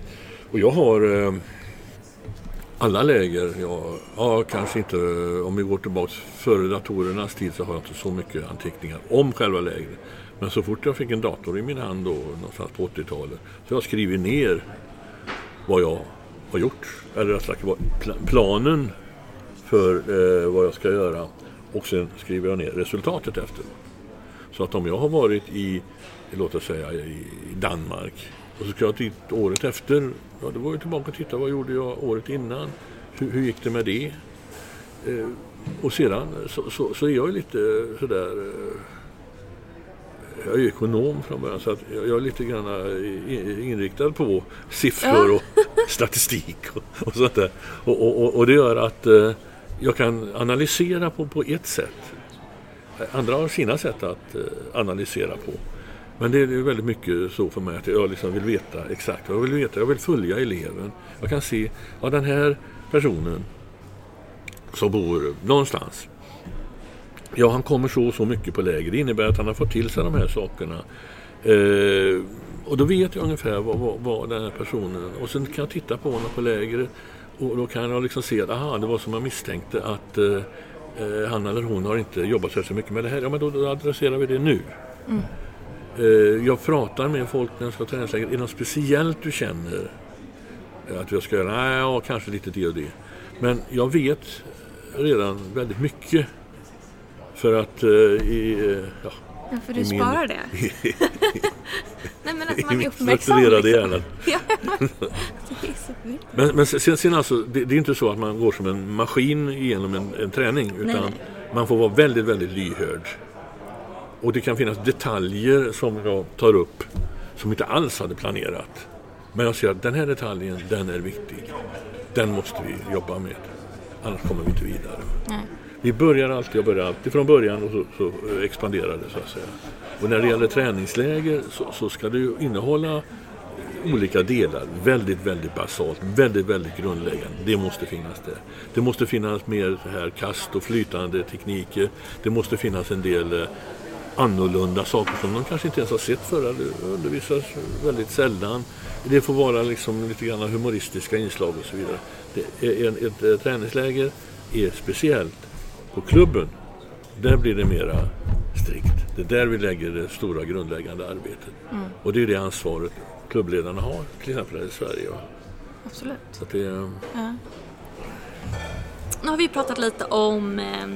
Och jag har alla läger, ja, ja, kanske inte om vi går tillbaka före datorernas tid så har jag inte så mycket anteckningar om själva lägret. Men så fort jag fick en dator i min hand då, någonstans på 80-talet, så har jag skrivit ner vad jag har gjort. Eller rättare sagt planen för eh, vad jag ska göra. Och sen skriver jag ner resultatet efter. Så att om jag har varit i, låt oss säga i Danmark och så ska jag dit året efter. Ja, då går jag tillbaka och tittar. Vad gjorde jag året innan? Hur, hur gick det med det? Eh, och sedan så, så, så, är jag lite sådär... Eh, jag är ekonom från början så att jag är lite grann eh, inriktad på siffror och statistik och, och sånt där. Och, och, och, det gör att eh, jag kan analysera på, på ett sätt. Andra har sina sätt att eh, analysera på. Men det är väldigt mycket så för mig att jag liksom vill veta exakt vad jag vill veta. Jag vill följa eleven. Jag kan se, ja den här personen som bor någonstans. Ja, han kommer så och så mycket på läger. Det innebär att han har fått till sig de här sakerna. Eh, och då vet jag ungefär vad, vad, vad, den här personen... Och sen kan jag titta på honom på lägret och då kan jag liksom se att aha, det var som jag misstänkte att eh, eh han eller hon har inte jobbat så mycket med det här. Ja, men då, då adresserar vi det nu. Mm. Eh, jag pratar med folk när jag ska träningsläger. Är det något speciellt du känner att jag ska göra? Nej, ja, kanske lite det och det. Men jag vet redan väldigt mycket. För att eh, i, eh, ja, ja, för du sparar min, det? Nej, men att man är uppmärksam. Liksom. hjärnan. men men sen, sen alltså, det, det, är inte så att man går som en maskin genom en, en träning. Utan nej, nej. man får vara väldigt, väldigt lyhörd. Och det kan finnas detaljer som jag tar upp som inte alls hade planerat. Men jag ser att den här detaljen, den är viktig. Den måste vi jobba med. Annars kommer vi inte vidare. Nej. Vi börjar alltid, jag börjar alltid från början och så, så eh, expanderar det så att säga. Och när det gäller träningsläger så, så ska det ju innehålla eh, olika delar. Väldigt, väldigt basalt, väldigt, väldigt grundläggande. Det måste finnas där. Det måste finnas mer här kast och flytande tekniker. Det måste finnas en del eh, annorlunda saker som de kanske inte ens har sett förr Det undervisas väldigt sällan. Det får vara liksom lite grann humoristiska inslag och så vidare. Det är en, ett, ett träningsläger är speciellt. På klubben, där blir det mera strikt. Det är där vi lägger det stora grundläggande arbetet. Mm. Och det är det ansvaret klubbledarna har, till exempel här i Sverige. Absolut. Så det, ja. Nu har vi pratat lite om eh,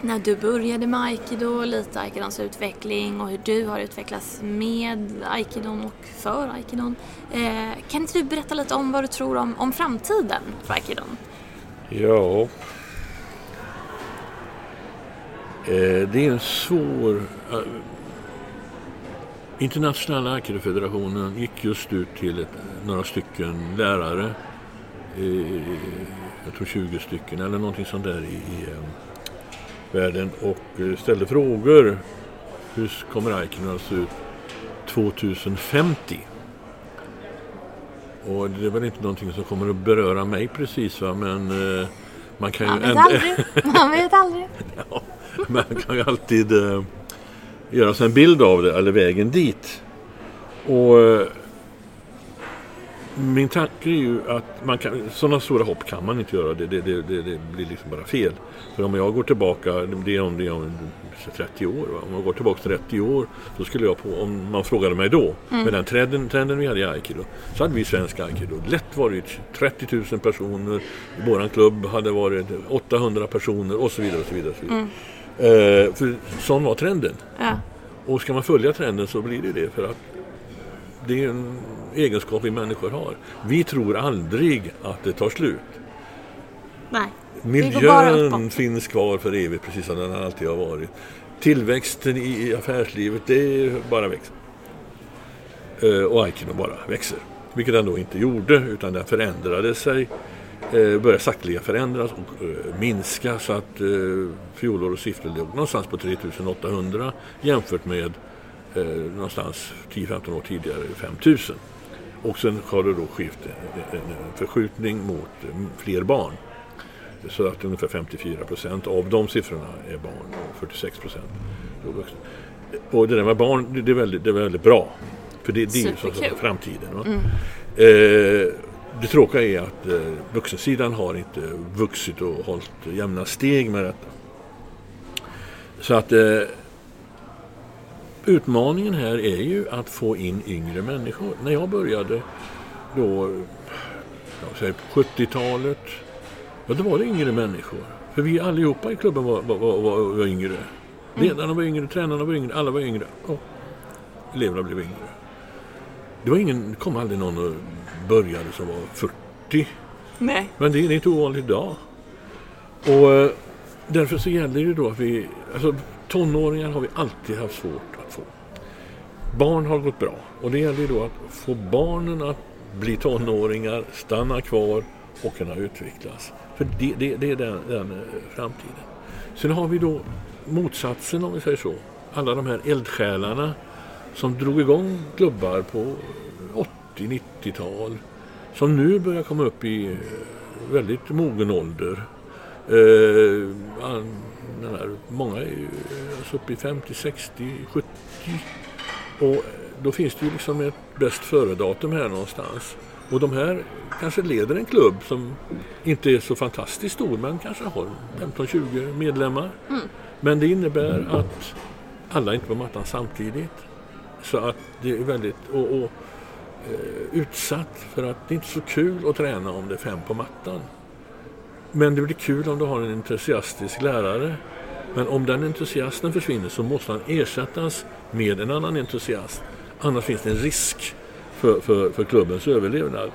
när du började med aikido, lite aikidons utveckling och hur du har utvecklats med aikidon och för aikidon. Eh, kan inte du berätta lite om vad du tror om, om framtiden för aikidon? Ja, eh, det är en svår... Eh, Internationella Aikido-federationen gick just ut till ett, några stycken lärare. Eh, jag tror 20 stycken eller någonting sånt där i, eh, världen och eh, ställde frågor. Hur kommer Aikido att se ut 2050? Och det är väl inte någonting som kommer att beröra mig precis va? men eh, man kan ju... Man vet aldrig. Man vet aldrig. ja, man kan ju alltid eh, göra sig en bild av det, eller vägen dit. Och eh, min tanke är ju att man kan, sådana stora hopp kan man inte göra. Det, det, det, det blir liksom bara fel. För om jag går tillbaka, det är om, det är om 30 år. Va? Om jag går tillbaka 30 år, då skulle jag på, om man frågade mig då, mm. med den trenden, trenden vi hade i aikido, så hade vi svensk aikido lätt varit 30 000 personer. I våran klubb hade varit 800 personer och så vidare. Och så vidare, och så vidare. Mm. Eh, för sån var trenden. Ja. Och ska man följa trenden så blir det det för att det är en egenskap vi människor har. Vi tror aldrig att det tar slut. Nej. Miljön finns kvar för evigt precis som den alltid har varit. Tillväxten i affärslivet, det bara växer. Eh, och aikido bara växer. Vilket den då inte gjorde utan den förändrade sig börjar sakteliga förändras och eh, minska så att eh, fjolår och siffror låg någonstans på 3800 jämfört med eh, någonstans 10-15 år tidigare 5000. Och sen har det då skett en, förskjutning mot eh, fler barn. Så att ungefär 54 procent av de siffrorna är barn och 46 procent är vuxna. Och det där med barn, det är väldigt, det är väldigt bra. För det, det är ju framtiden. Mm. Eh, det tråkiga är att eh, vuxensidan har inte vuxit och hållit jämna steg med detta. Så att eh, utmaningen här är ju att få in yngre människor. När jag började då, jag säger på 70-talet, ja då var det yngre människor. För vi allihopa i klubben var, var, var, var, yngre. Mm. Ledarna var yngre, tränarna var yngre, alla var yngre. Och eleverna blev yngre. Det var ingen, kom aldrig någon och började som var 40. Nej. Men det, är inte ovanligt idag. Och eh, därför så gäller det då att vi, alltså tonåringar har vi alltid haft svårt att få. Barn har gått bra och det gäller då att få barnen att bli tonåringar, stanna kvar och kunna utvecklas. För det, det, det är den, den eh, framtiden. Sen har vi då motsatsen om vi säger så. Alla de här eldsjälarna som drog igång klubbar på 80-90-tal som nu börjar komma upp i eh, väldigt mogen ålder. Eh, här, många är ju alltså uppe i 50, 60, 70 och då finns det ju liksom ett bäst före-datum här någonstans. Och de här kanske leder en klubb som inte är så fantastiskt stor men kanske har 15-20 medlemmar. Mm. Men det innebär att alla är inte på mattan samtidigt. Så att det är väldigt... Och, och eh, Eh, utsatt för att det är inte är så kul att träna om det är fem på mattan. Men det blir kul om du har en entusiastisk lärare. Men om den entusiasten försvinner så måste han ersättas med en annan entusiast. Annars finns det en risk för, för, för klubbens överlevnad.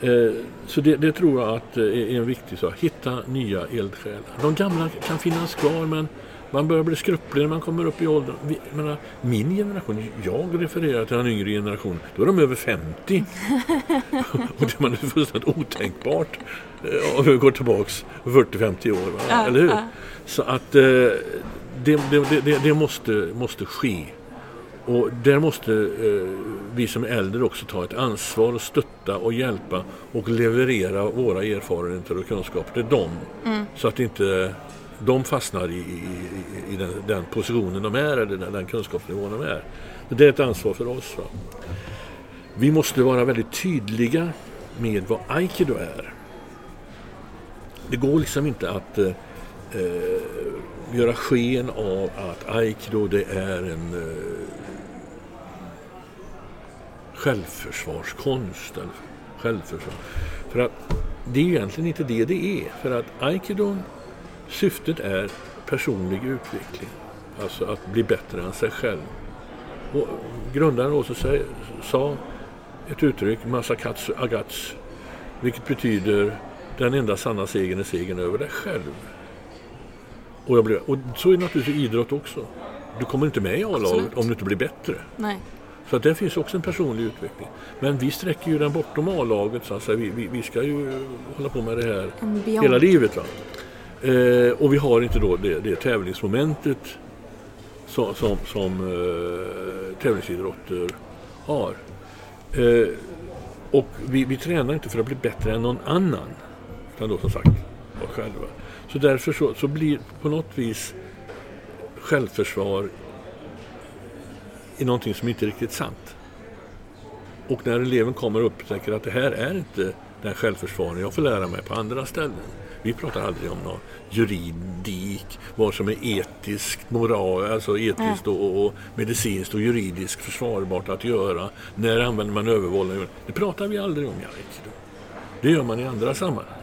Eh, så det, det, tror jag att eh, är en viktig sak. Hitta nya eldsjälar. De gamla kan finnas kvar men man börjar bli skröplig när man kommer upp i åldern. Vi, menar, min generation, jag refererar till den yngre generationen, då är de över 50. och det man är fullständigt otänkbart eh, om vi går tillbaks 40-50 år. Ja, eller hur? Ja. Så att eh, det, det, det, det, måste, måste ske. Och där måste eh, vi som är äldre också ta ett ansvar och stötta och hjälpa och leverera våra erfarenheter och kunskaper till dem. Mm. Så att inte de fastnar i, i, i den, den, positionen de är eller den, den kunskapsnivån de är. Det är ett ansvar för oss. Va? Vi måste vara väldigt tydliga med vad aikido är. Det går liksom inte att eh, eh göra sken av att aikido det är en eh, självförsvarskonst. Eller självförsvar. För att det är egentligen inte det det är. För att aikido Syftet är personlig utveckling, alltså att bli bättre än sig själv. Och grundaren också sa ett uttryck, Masakatsu Agats, vilket betyder den enda sanna segern är segern över dig själv. Och, blev, och så är det naturligtvis idrott också. du kommer inte med i A-laget om du inte blir bättre. Nej. Så att där finns också en personlig utveckling. Men vi sträcker ju den bortom A-laget så att säga. Vi, vi, vi ska ju hålla på med det här hela livet. Va? Eh, och vi har inte då det, det tävlingsmomentet som, som, som eh, tävlingsidrotter har. Eh, och vi, vi tränar inte för att bli bättre än någon annan. Utan då som sagt oss själva. Så därför så, så blir på något vis självförsvar i någonting som inte är riktigt sant. Och när eleven kommer och upptäcker att det här är inte den självförsvaring jag får lära mig på andra ställen. Vi pratar aldrig om någon juridik, vad som är etiskt, moral, alltså etiskt och, och medicinskt och juridiskt försvarbart att göra. När använder man övervåld? Det pratar vi aldrig om i aikido. Det gör man i andra sammanhang.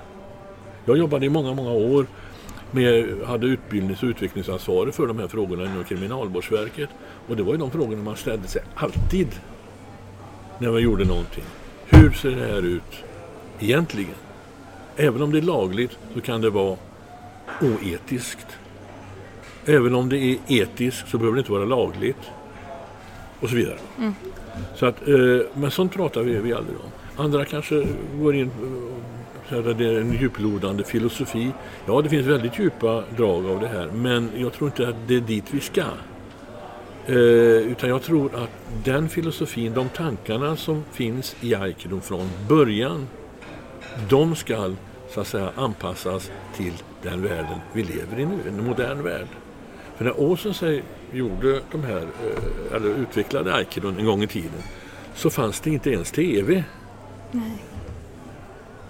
Jag jobbade i många, många år med, hade utbildnings och utvecklingsansvar för de här frågorna inom Kriminalvårdsverket. Och det var ju de frågorna man ställde sig alltid när man gjorde någonting. Hur ser det här ut egentligen? Även om det är lagligt så kan det vara oetiskt. Även om det är etiskt så behöver det inte vara lagligt. Och så vidare. Så att, eh, men sånt pratar vi, vi aldrig om. Andra kanske går in eh, här, det är en djuplodande filosofi. Ja, det finns väldigt djupa drag av det här. Men jag tror inte att det är dit vi ska. Eh, utan jag tror att den filosofin, de tankarna som finns i aikido från början, de ska så att säga anpassas till den världen vi lever i nu, en modern värld. För när Åsensei gjorde de här, eh, eller utvecklade aikidon en gång i tiden, så fanns det inte ens TV. Nej.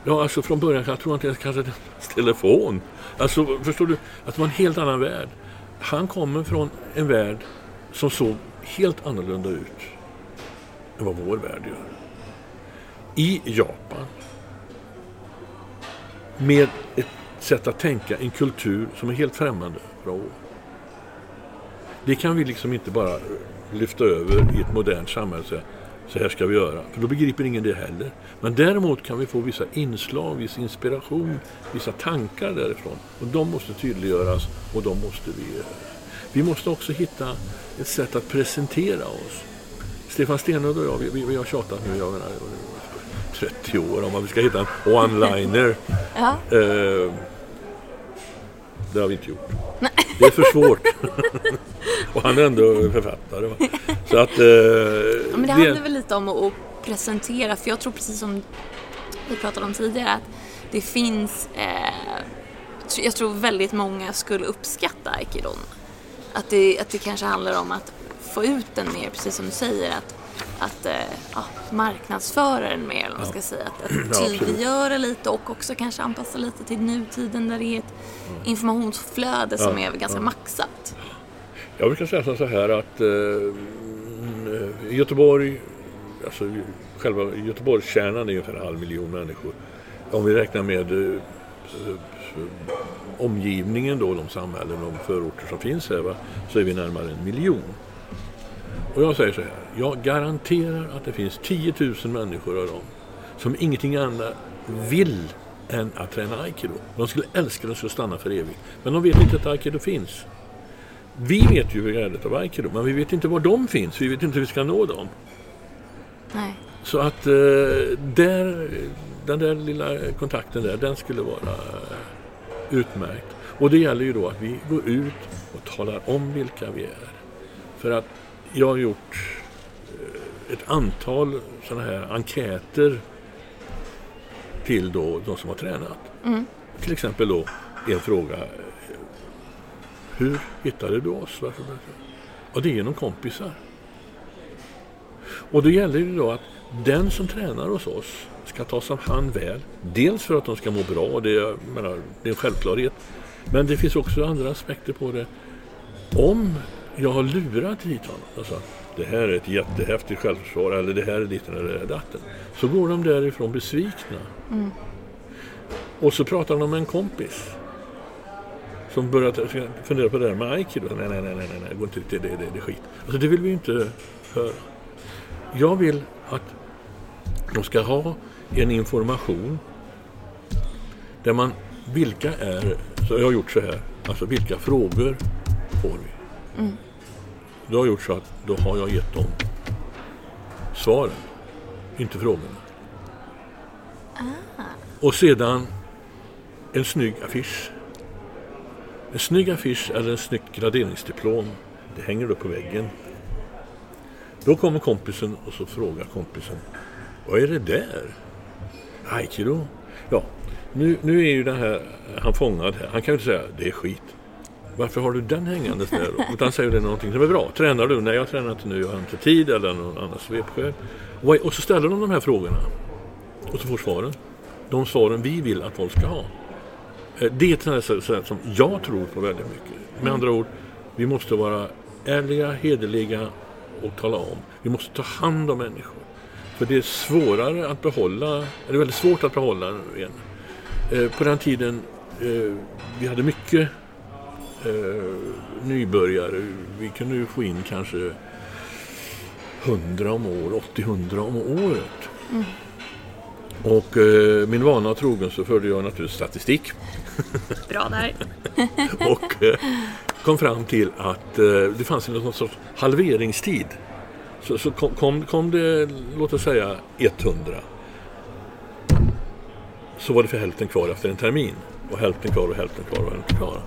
Ja, alltså från början, jag tror inte ens kanske telefon. Alltså, förstår du? Att det var en helt annan värld. Han kommer från en värld som såg helt annorlunda ut än vad vår värld gör. I Japan med ett sätt att tänka, en kultur som är helt främmande för oss. Det kan vi liksom inte bara lyfta över i ett modernt samhälle och säga så här ska vi göra. För då begriper ingen det heller. Men däremot kan vi få vissa inslag, viss inspiration, vissa tankar därifrån. Och de måste tydliggöras och de måste vi... Vi måste också hitta ett sätt att presentera oss. Stefan Stenlund och jag, vi, vi, vi har tjatat nu, jag menar, 30 år om att vi ska hitta en one-liner. Ja. Eh, det har vi inte gjort. Det är för svårt. och han är ändå författare. Va? Så att... Eh, Ja, men det det- handlar väl lite om att, presentera, för jag tror precis som vi pratade om tidigare att det finns, eh, jag tror väldigt många skulle uppskatta aikidon. Att det, att det kanske handlar om att få ut den mer, precis som du säger, att, att eh, ja, marknadsföra den mer, eller man ska säga. Att, att tydliggöra lite och också kanske anpassa lite till nutiden där det är ett informationsflöde som är ganska ja. maxat. Jag brukar säga så här att eh, mm, i Göteborg, alltså själva Göteborgskärnan är ungefär en halv miljon människor. Om vi räknar med eh, eh, omgivningen då, de samhällen, de förorter som finns här, va, så är vi närmare en miljon. Och jag säger så här, jag garanterar att det finns 10 000 människor av dem som ingenting annat vill än att träna aikido. De skulle älska det och skulle stanna för evigt. Men de vet inte att aikido finns. Vi vet ju värdet av aikido, men vi vet inte var de finns. Vi vet inte hur vi ska nå dem. Nej. Så att eh, där, den där lilla kontakten där, den skulle vara eh, utmärkt. Och det gäller ju då att vi går ut och talar om vilka vi är. För att jag har gjort eh, ett antal sådana här enkäter till då de som har tränat. Mm. Till exempel då en fråga. Hur hittade du oss? Varför? Och det är genom kompisar. Och då gäller det då att den som tränar hos oss ska tas om hand väl. Dels för att de ska må bra, det är, menar, det är en självklarhet. Men det finns också andra aspekter på det. Om jag har lurat hit honom och sagt det här är ett jättehäftigt självförsvar eller det här är ditten eller datten. Så går de därifrån besvikna. Och så pratar de med en kompis. Som börjar fundera på det där med aikido. Nej, nej, nej, nej, nej, gå inte till det, det, det är skit. Alltså det vill vi inte höra. Jag vill att de ska ha en information där man, vilka är, så jag har gjort så här, alltså vilka frågor får vi? Då har jag gjort så att då har jag gett dem svaren, inte frågorna. Och sedan en snygg affisch. En snygg affisch eller en snyggt graderingsdiplom. Det hänger upp på väggen. Då kommer kompisen och så frågar kompisen. Vad är det där? Aikido? Ja, nu, nu är ju den här, han fångad här. Han kan ju inte säga det är skit. Varför har du den hängandes där? Utan säger det någonting som är bra. Tränar du? Nej, jag tränar inte nu. Jag har inte tid eller någon annan svepskäl. Och, så ställer de de här frågorna. Och så får svaren. De svaren vi vill att folk ska ha. Eh, Det är ett sätt som jag tror på väldigt mycket. Med andra ord, vi måste vara ärliga, hederliga och tala om. Vi måste ta hand om människor. För det är svårare att behålla, det är väldigt svårt att behålla en. Eh, På den tiden eh, vi hade mycket eh, nybörjare. Vi kunde ju få in kanske 100 om året, 80-100 om året. Och eh, min vana trogen så förde jag naturligtvis statistik Bra där. och eh, kom fram till att eh, det fanns en någon sorts halveringstid. Så, så kom, kom, kom det, låt oss säga 100 så var det för hälften kvar efter en termin. Och hälften kvar och hälften kvar och hälften kvar.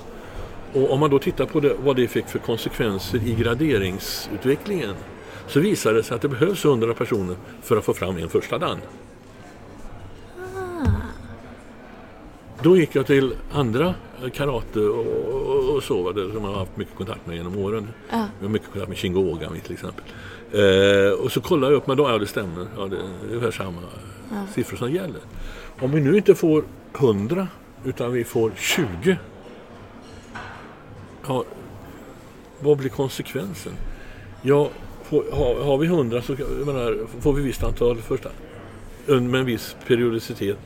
Och om man då tittar på det, vad det fick för konsekvenser i graderingsutvecklingen så visar det sig att det behövs 100 personer för att få fram en första dan. Då gick jag till andra eh, karate och, och, så, som jag har haft mycket kontakt med genom åren. Ja. Jag har mycket kontakt med Shingo Ogami till exempel. Eh, och så kollade jag upp, men då, ja det stämmer. Ja, det är ungefär samma siffror som gäller. Om vi nu inte får 100 utan vi får 20. Ja, vad blir konsekvensen? Ja, får, har, har vi 100 så menar, får vi visst antal första med en viss periodicitet.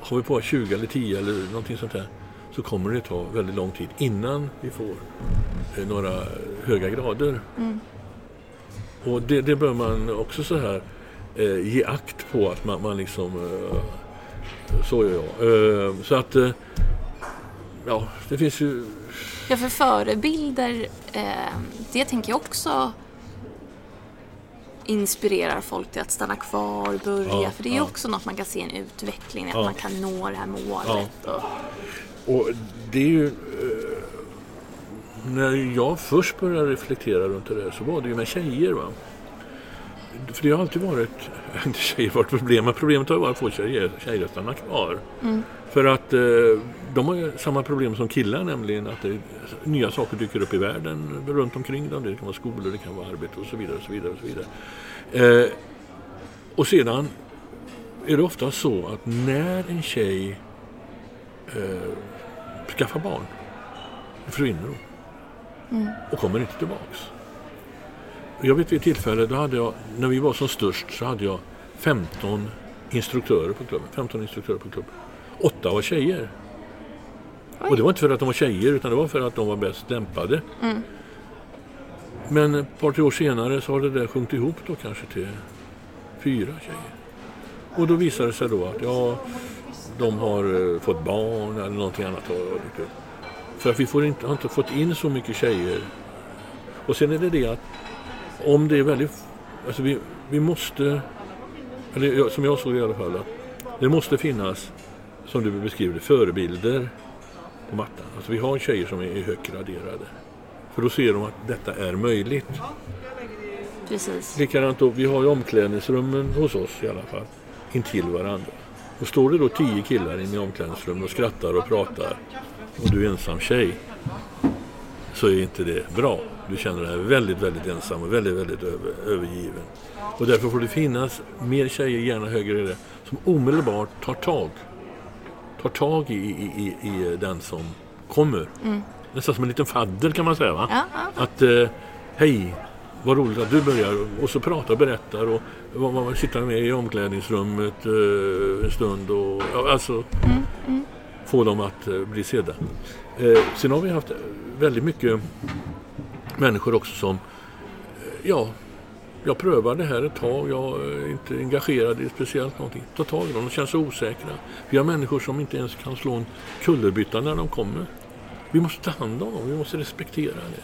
Har vi bara 20 eller 10 eller någonting sånt där så kommer det ta väldigt lång tid innan vi får eh, några höga grader. Och det, det bör man också så här eh, ge akt på att man, man liksom eh, så gör jag. Eh, så att eh, ja, det finns ju Ja, för förebilder, eh, det tänker jag också inspirerar folk till att stanna kvar, börja. Ja, för det är ja. också något man kan se en utveckling, att Ja. man kan nå det här målet. Och, Och det är ju... Eh, när jag först började reflektera runt det där så var det ju med tjejer. Va? För det har alltid varit, inte tjejer varit problem, men problemet har ju varit att få tjejer, tjejer att stanna kvar. För att eh, de har ju samma problem som killar, nämligen att det, nya saker dyker upp i världen runt omkring dem. Det kan vara skolor, det kan vara arbete och så vidare. Och så vidare, och så vidare. Eh, och sedan är det ofta så att när en tjej eh, skaffar barn, försvinner hon. Och kommer inte tillbaks. Jag vet vid ett tillfälle, då hade jag, när vi var som störst så hade jag 15 instruktörer på klubben. 15 instruktörer på klubben. Åtta var tjejer. Och det var inte för att de var tjejer utan det var för att de var bäst lämpade. Men ett par, tre år senare så har det där sjunkit ihop då kanske till fyra tjejer. Och då visade det sig då att ja, de har eh, fått barn eller någonting annat. För att vi får inte, har inte fått in så mycket tjejer. Och sen är det det att om det är väldigt... Alltså vi, vi måste... Eller som jag såg det i alla fall. Att det måste finnas, som du beskriver förebilder på mattan. Alltså vi har tjejer som är högt graderade. För då ser de att detta är möjligt. precis. Likadant då, vi har ju omklädningsrummen hos oss i alla fall, intill varandra. Och står det då tio killar inne i omklädningsrummet och skrattar och pratar och du är ensam tjej så är inte det bra. Du känner dig väldigt, väldigt ensam och väldigt, väldigt över, övergiven. Och därför får det finnas mer tjejer, gärna högre som omedelbart tar tag. Tar tag i, i, i, i den som kommer. Nästan som en liten fadder kan man säga va? Ja, ja. Att eh, hej, vad roligt att du börjar och så pratar och berättar och vad man sitter med i omklädningsrummet eh, en stund och ja, alltså få dem att eh, bli sedda. Eh, sen har vi haft väldigt mycket människor också som eh, ja, jag prövar det här ett tag, jag är inte engagerad i speciellt någonting. Ta tag i dem, de känns så osäkra. Vi har människor som inte ens kan slå en kullerbytta när de kommer. Vi måste ta hand om dem, vi måste respektera det.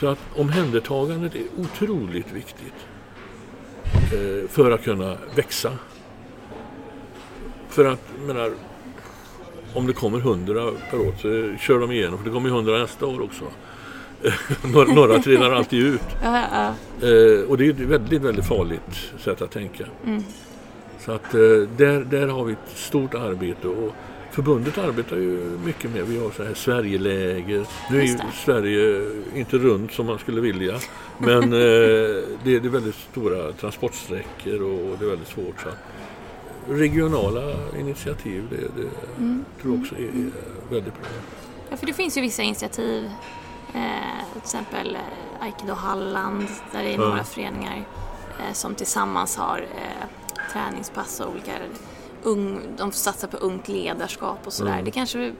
Så att omhändertagandet är otroligt viktigt eh, för att kunna växa. För att, menar, om det kommer hundra per år så kör de igenom, för det kommer ju hundra nästa år också. Några, trillar alltid ut. Ja, ja. Eh, och det är ett väldigt, väldigt farligt sätt att tänka. Mm. Så att eh, där, där har vi ett stort arbete och förbundet arbetar ju mycket med, vi har så här Sverigeläger. Nu är ju. Sverige inte runt som man skulle vilja. Men eh, det, är, det väldigt stora transportsträckor och det är väldigt svårt. Så regionala initiativ, det, det Mm. tror jag också är, är väldigt bra. Ja, för det finns ju vissa initiativ. Eh, till exempel eh, Aikido Halland där det är några föreningar eh, som tillsammans har eh, träningspass och olika ung, de satsar på ungt ledarskap och sådär. Mm. Det kanske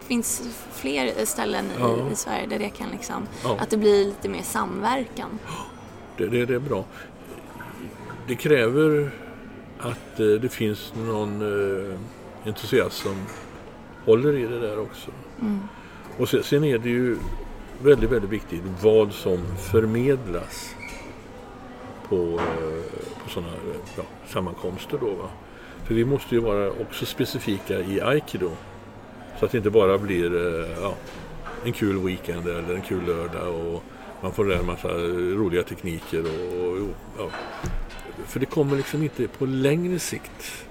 finns fler ställen i, i Sverige där det kan liksom, att det blir lite mer samverkan. Det, det, det är bra. Det kräver att eh, det finns någon eh, entusiast som håller i det där också. Mm. Och sen, sen är det ju väldigt, väldigt viktigt vad som förmedlas på, eh, på sådana eh, ja, sammankomster. Då, va? För vi måste ju vara också specifika i aikido. Så att det inte bara blir eh, ja, en kul weekend eller en kul lördag och man får lära en massa roliga tekniker. Och, och, ja. För det kommer liksom inte på längre sikt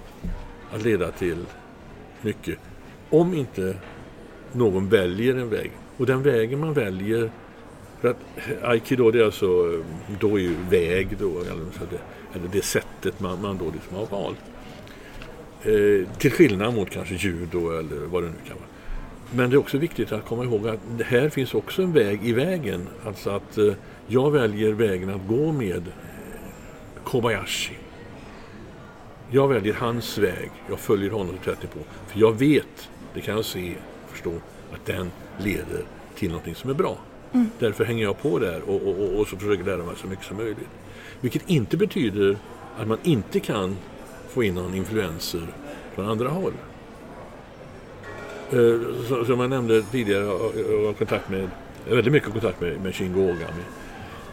att leda till mycket. Om inte någon väljer en väg. Och den vägen man väljer för att aikido det är alltså eh, då är ju väg då, eller, det, eller det sättet man, man då liksom har valt. Eh, till skillnad mot kanske judo eller vad det nu kan vara. Men det är också viktigt att komma ihåg att det här finns också en väg i vägen. Alltså att eh, jag väljer vägen att gå med eh, Kobayashi. Jag väljer hans väg. Jag följer honom till 30 på. För jag vet, det kan jag se och förstå, att den leder till någonting som är bra. Därför hänger jag på där och, och, och, och så försöker lära mig så mycket som möjligt. Vilket inte betyder att man inte kan få in någon influenser från andra håll. Eh, Som jag nämnde tidigare, jag har kontakt med, jag har väldigt mycket kontakt med, med Shingo Ogami.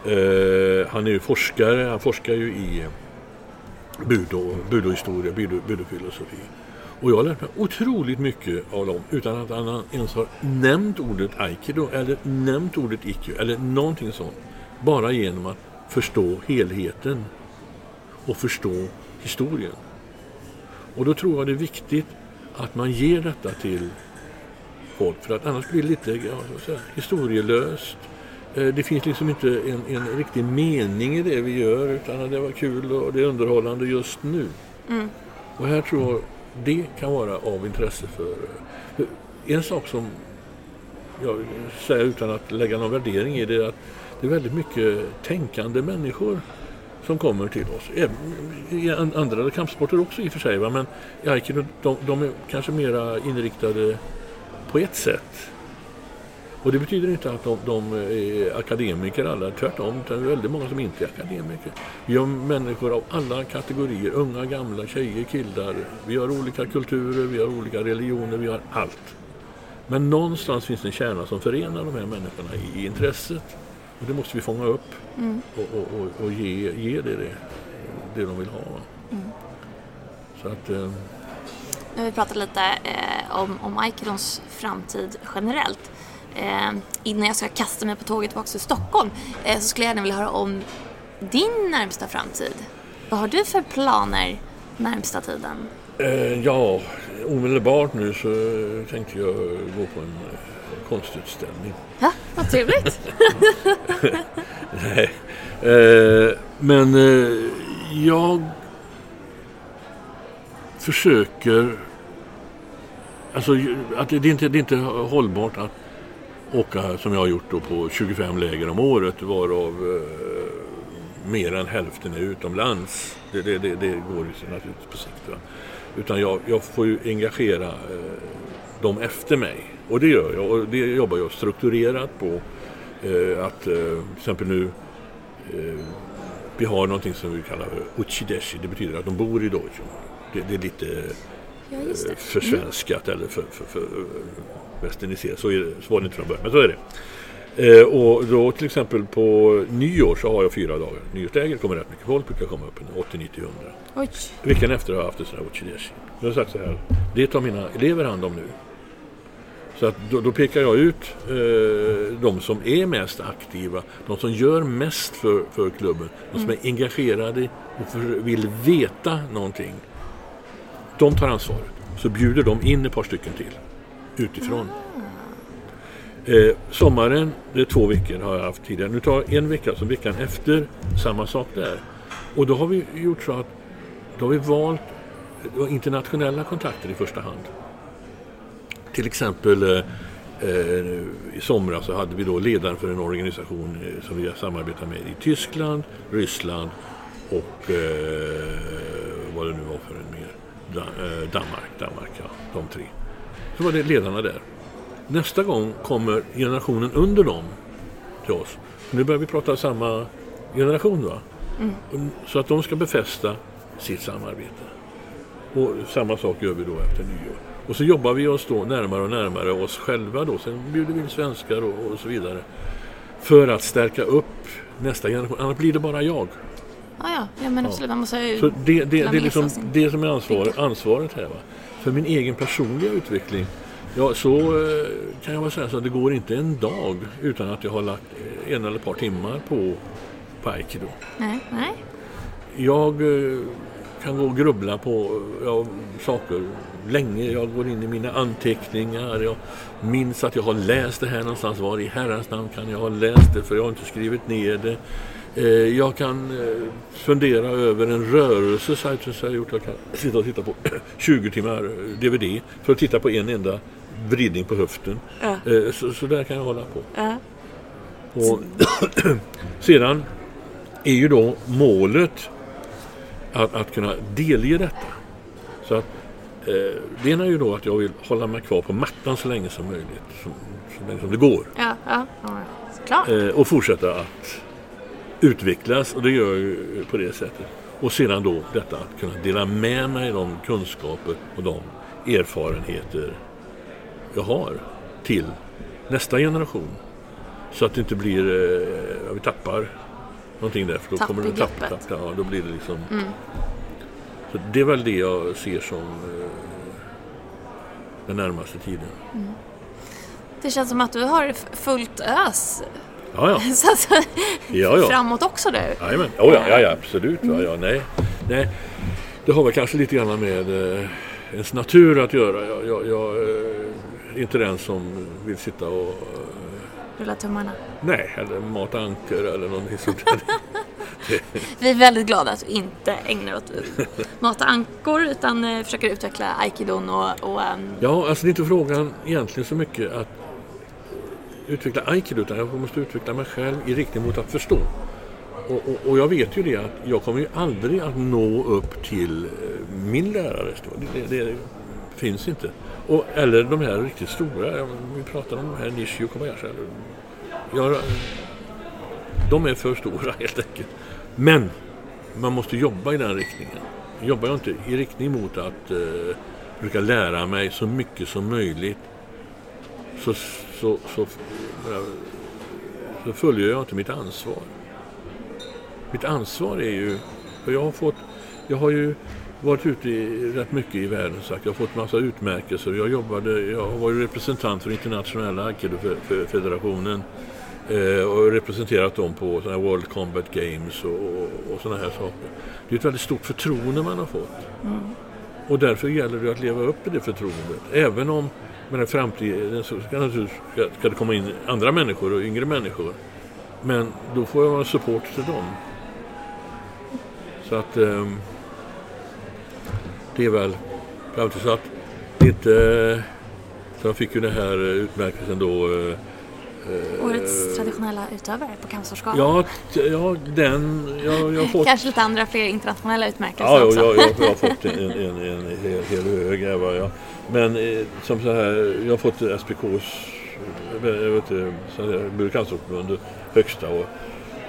Eh, han är ju forskare, han forskar ju i budo, budohistoria, budo, budofilosofi. Och jag har lärt mig otroligt mycket av dem utan att han ens har nämnt ordet aikido eller nämnt ordet ikkyo eller någonting sånt. Bara genom att förstå helheten och förstå historien. Och då tror jag det är viktigt att man ger detta till folk för att annars blir det lite ja, historielöst. Eh, Det finns liksom inte en, en riktig mening i det vi gör utan det var kul och det är underhållande just nu. Mm. Och här tror jag det kan vara av intresse för... en sak som jag säger utan att lägga någon värdering i det är att det är väldigt mycket tänkande människor som kommer till oss. I andra kampsporter också i och för sig. Va? Men i aikido de, de är kanske mera inriktade på ett sätt. Och det betyder inte att de, de är akademiker alla, tvärtom. Det är väldigt många som inte är akademiker. Vi har människor av alla kategorier, unga, gamla, tjejer, killar. Vi har olika kulturer, vi har olika religioner, vi har allt. Men någonstans finns det en kärna som förenar de här människorna i, intresset. Och det måste vi fånga upp Mm. och, och, och, och ge, ge det, det det de vill ha. Mm. Så att, eh, Nu har vi pratat lite eh, om, om Aikidons framtid generellt. Eh, innan jag ska kasta mig på tåget tillbaka till Stockholm eh, så skulle jag gärna vilja höra om din närmsta framtid. Vad har du för planer närmsta tiden? eh, ja, omedelbart nu så tänkte jag gå på en konstutställning. Ja, vad trevligt. Nej. Men jag försöker... Alltså, att det, det, är inte, det är inte hållbart att åka som jag har gjort då, på 25 läger om året varav eh, mer än hälften är utomlands. Det, det, det, det går ju naturligtvis på sikt. Va? Utan jag, jag får ju engagera eh, dem efter mig. Och det gör jag. Och det jobbar jag strukturerat på. Eh, att eh, till exempel nu eh, vi har någonting som vi kallar uchideshi. Det betyder att de bor i dojo. Det, det är lite Ja, eh, försvenskat eller för, för, för westerniserat. Så, är det, så var det inte från början, men så är det. Eh, och då till exempel på nyår så har jag fyra dagar. Nyårsläger kommer rätt mycket folk, brukar komma upp en 80, 90, 100. Oj. Veckan efter har jag haft ett sånt här Ochideshi. Jag har sagt så här, det tar mina elever hand om nu. Så att då, då pekar jag ut eh, de som är mest aktiva, de som gör mest för, för klubben, de som är engagerade och för, vill veta någonting. De tar ansvaret. Så bjuder de in ett par stycken till utifrån. Eh, sommaren, det är två veckor har jag haft tidigare. Nu tar en vecka som veckan efter, samma sak där. Och då har vi gjort så att då har vi valt eh, internationella kontakter i första hand. Till exempel eh, eh, i somras så hade vi då ledaren för en organisation eh, som vi samarbetar med i Tyskland, Ryssland och eh, vad det nu var för en mer. Da, eh, Danmark, Danmark, ja, de tre. Så var det ledarna där. Nästa gång kommer generationen under dem till oss. Nu börjar vi prata samma generation va? Så att de ska befästa sitt samarbete. Och samma sak gör vi då efter nyår. Och så jobbar vi oss då närmare och närmare oss själva då. Sen bjuder vi in svenskar och, och så vidare. För att stärka upp nästa generation. Annars blir det bara jag. Ja, ja, ja men absolut. Man måste ju Så det, det, det är liksom det som är ansvar, ansvaret här. Va? För min egen personliga utveckling. Ja, så eh, kan jag väl säga så att det går inte en dag utan att jag har lagt eh, en eller ett par timmar på, på aikido. Nej, nej. Jag eh, kan gå och grubbla på ja, saker länge. Jag går in i mina anteckningar. Jag minns att jag har läst det här någonstans. Var i herrans namn kan jag ha läst det? För jag har inte skrivit ner det. Eh, Jag kan eh, fundera över en rörelse jag har gjort. Jag kan sitta och titta på 20 timmar eh, DVD för att titta på en enda vridning på höften. Ja. Eh, Så, så där kan jag hålla på. Ja. Och sedan är ju då målet att, att kunna delge detta. Så att, eh, det ena är ju då att jag vill hålla mig kvar på mattan så länge som möjligt. Så, så länge som det går. Ja, ja, ja. Klart. Eh, och fortsätta att utvecklas och det gör jag ju på det sättet. Och sedan då detta att kunna dela med mig de kunskaper och de erfarenheter jag har till nästa generation. Så att det inte blir, eh, ja, vi tappar någonting där för då Tapp kommer det tappa, greppet. tappa, ja, då blir det liksom. Så det är väl det jag ser som eh, den närmaste tiden. Det känns som att du har fullt ös Ja, ja. så att, Ja, ja. framåt också du. Jajamän, oh, ja, ja, ja absolut. Va? Ja, nej. nej. Det har väl kanske lite grann med eh, ens natur att göra. Jag, jag, jag eh, är inte den som vill sitta och eh, Rulla tummarna. nej, eller mata ankor eller någonting sånt där. Vi är väldigt glada att du inte ägnar åt att mata ankor utan eh, försöker utveckla aikidon och, och ehm, Ja, alltså det är inte frågan egentligen så mycket att utveckla aikido utan jag måste utveckla mig själv i riktning mot att förstå. Och, och, och jag vet ju det att jag kommer ju aldrig att nå upp till eh, min lärare. Det, det, det finns inte. Och, eller de här riktigt stora, vi pratar om de här Nishi och Kobayashi. Jag, de är för stora helt enkelt. Men man måste jobba i den riktningen. Jobbar jag inte i riktning mot att eh, försöka lära mig så mycket som möjligt så, så, så, så följer jag inte mitt ansvar. Mitt ansvar är ju, för jag har fått, jag har ju varit ute i, rätt mycket i världen sagt. Jag har fått massa utmärkelser. Jag jobbade, jag var ju representant för internationella Aikido-federationen eh, och representerat dem på såna här World Combat Games och, och, och sådana här saker. Det är ett väldigt stort förtroende man har fått. Och därför gäller det att leva upp till det förtroendet. Även om men i framtiden så ska, naturligtvis- ska, det komma in andra människor och yngre människor. Men då får jag vara support till dem. Så att ehm, det är väl alltid så att det inte... Så jag fick ju den här eh, utmärkelsen då. eh, årets traditionella utövare på Cancerskalan. Ja, ja den... Jag, jag fått... Kanske lite andra fler internationella utmärkelser Ja, också. jag, jag, jag har fått en, en, en, en hel, hel hög. här, va, ja. Men eh, som så här, jag har fått SPKs, eh, jag vet inte, högsta och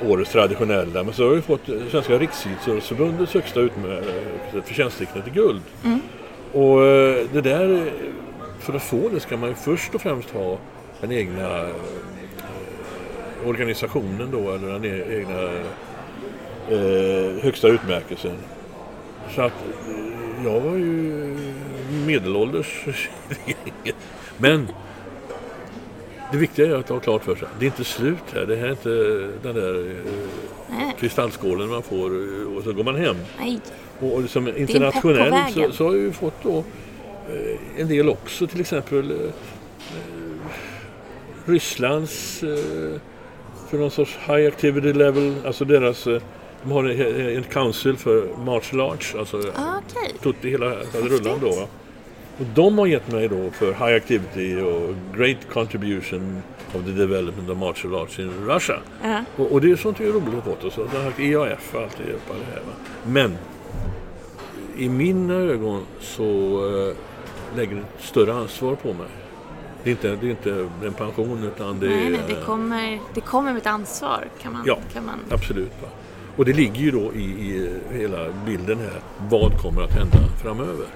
årets traditionella. Men så har jag fått eh, Svenska Riksidrottsförbundets högsta utmärkelse, förtjänsttecknet i guld. Och eh, det där, eh, för att få det ska man ju först och främst ha den egna eh, organisationen då, eller den e- egna eh, högsta utmärkelsen. Så att eh, jag var ju medelålders. Men det viktiga är att ha klart för sig, det är inte slut här. Det här är inte den där eh, kristallskålen man får eh, och så går man hem. Nej. Och som pepp på internationell så, så har ju fått då eh, en del också, till exempel eh, Rysslands eh, för någon sorts high activity level, alltså deras eh, de har en, en council för martial arts, alltså Ah, Okej. tutti hela rullan då. Va? Och de har gett mig då för high activity och great contribution of the development of martial arts in Russia. Ja. Och, och det är sånt jag är roligt att. Och så. Har haft EAF och allt det, det här. Va? Men i mina ögon så äh, lägger det ett större ansvar på mig. Det är inte, det är inte en pension utan det Nej, är... nej, det kommer, det kommer med ett ansvar kan man... Ja. Kan man Absolut. Va? Och det ligger ju då i, i hela bilden här. Vad kommer att hända framöver?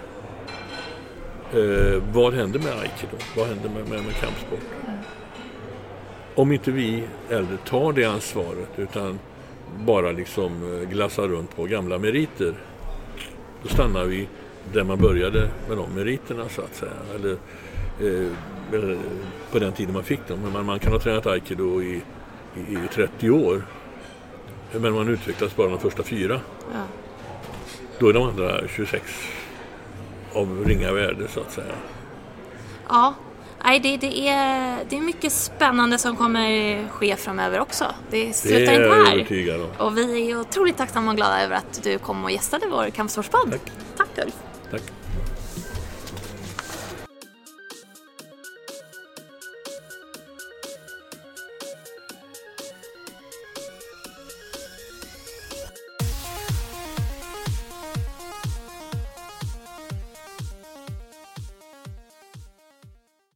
Eh, vad händer med aikido? Vad händer med, med, med kampsport? Om inte vi äldre tar det ansvaret utan bara liksom eh, glassar runt på gamla meriter. Då stannar vi där man började med de meriterna så att säga. Eller, eh, eller på den tiden man fick dem. Men man, man kan ha tränat aikido i, i, i 30 år. Men man utvecklas bara de första fyra. Ja. Då är de andra 26 av ringa värde så att säga. Ja, nej, det, det, är, det är mycket spännande som kommer ske framöver också. Det slutar är inte jag här. om. Och vi är otroligt tacksamma och glada över att du kom och gästade vår kampsportspodd. Tack. Tack Ulf. Tack.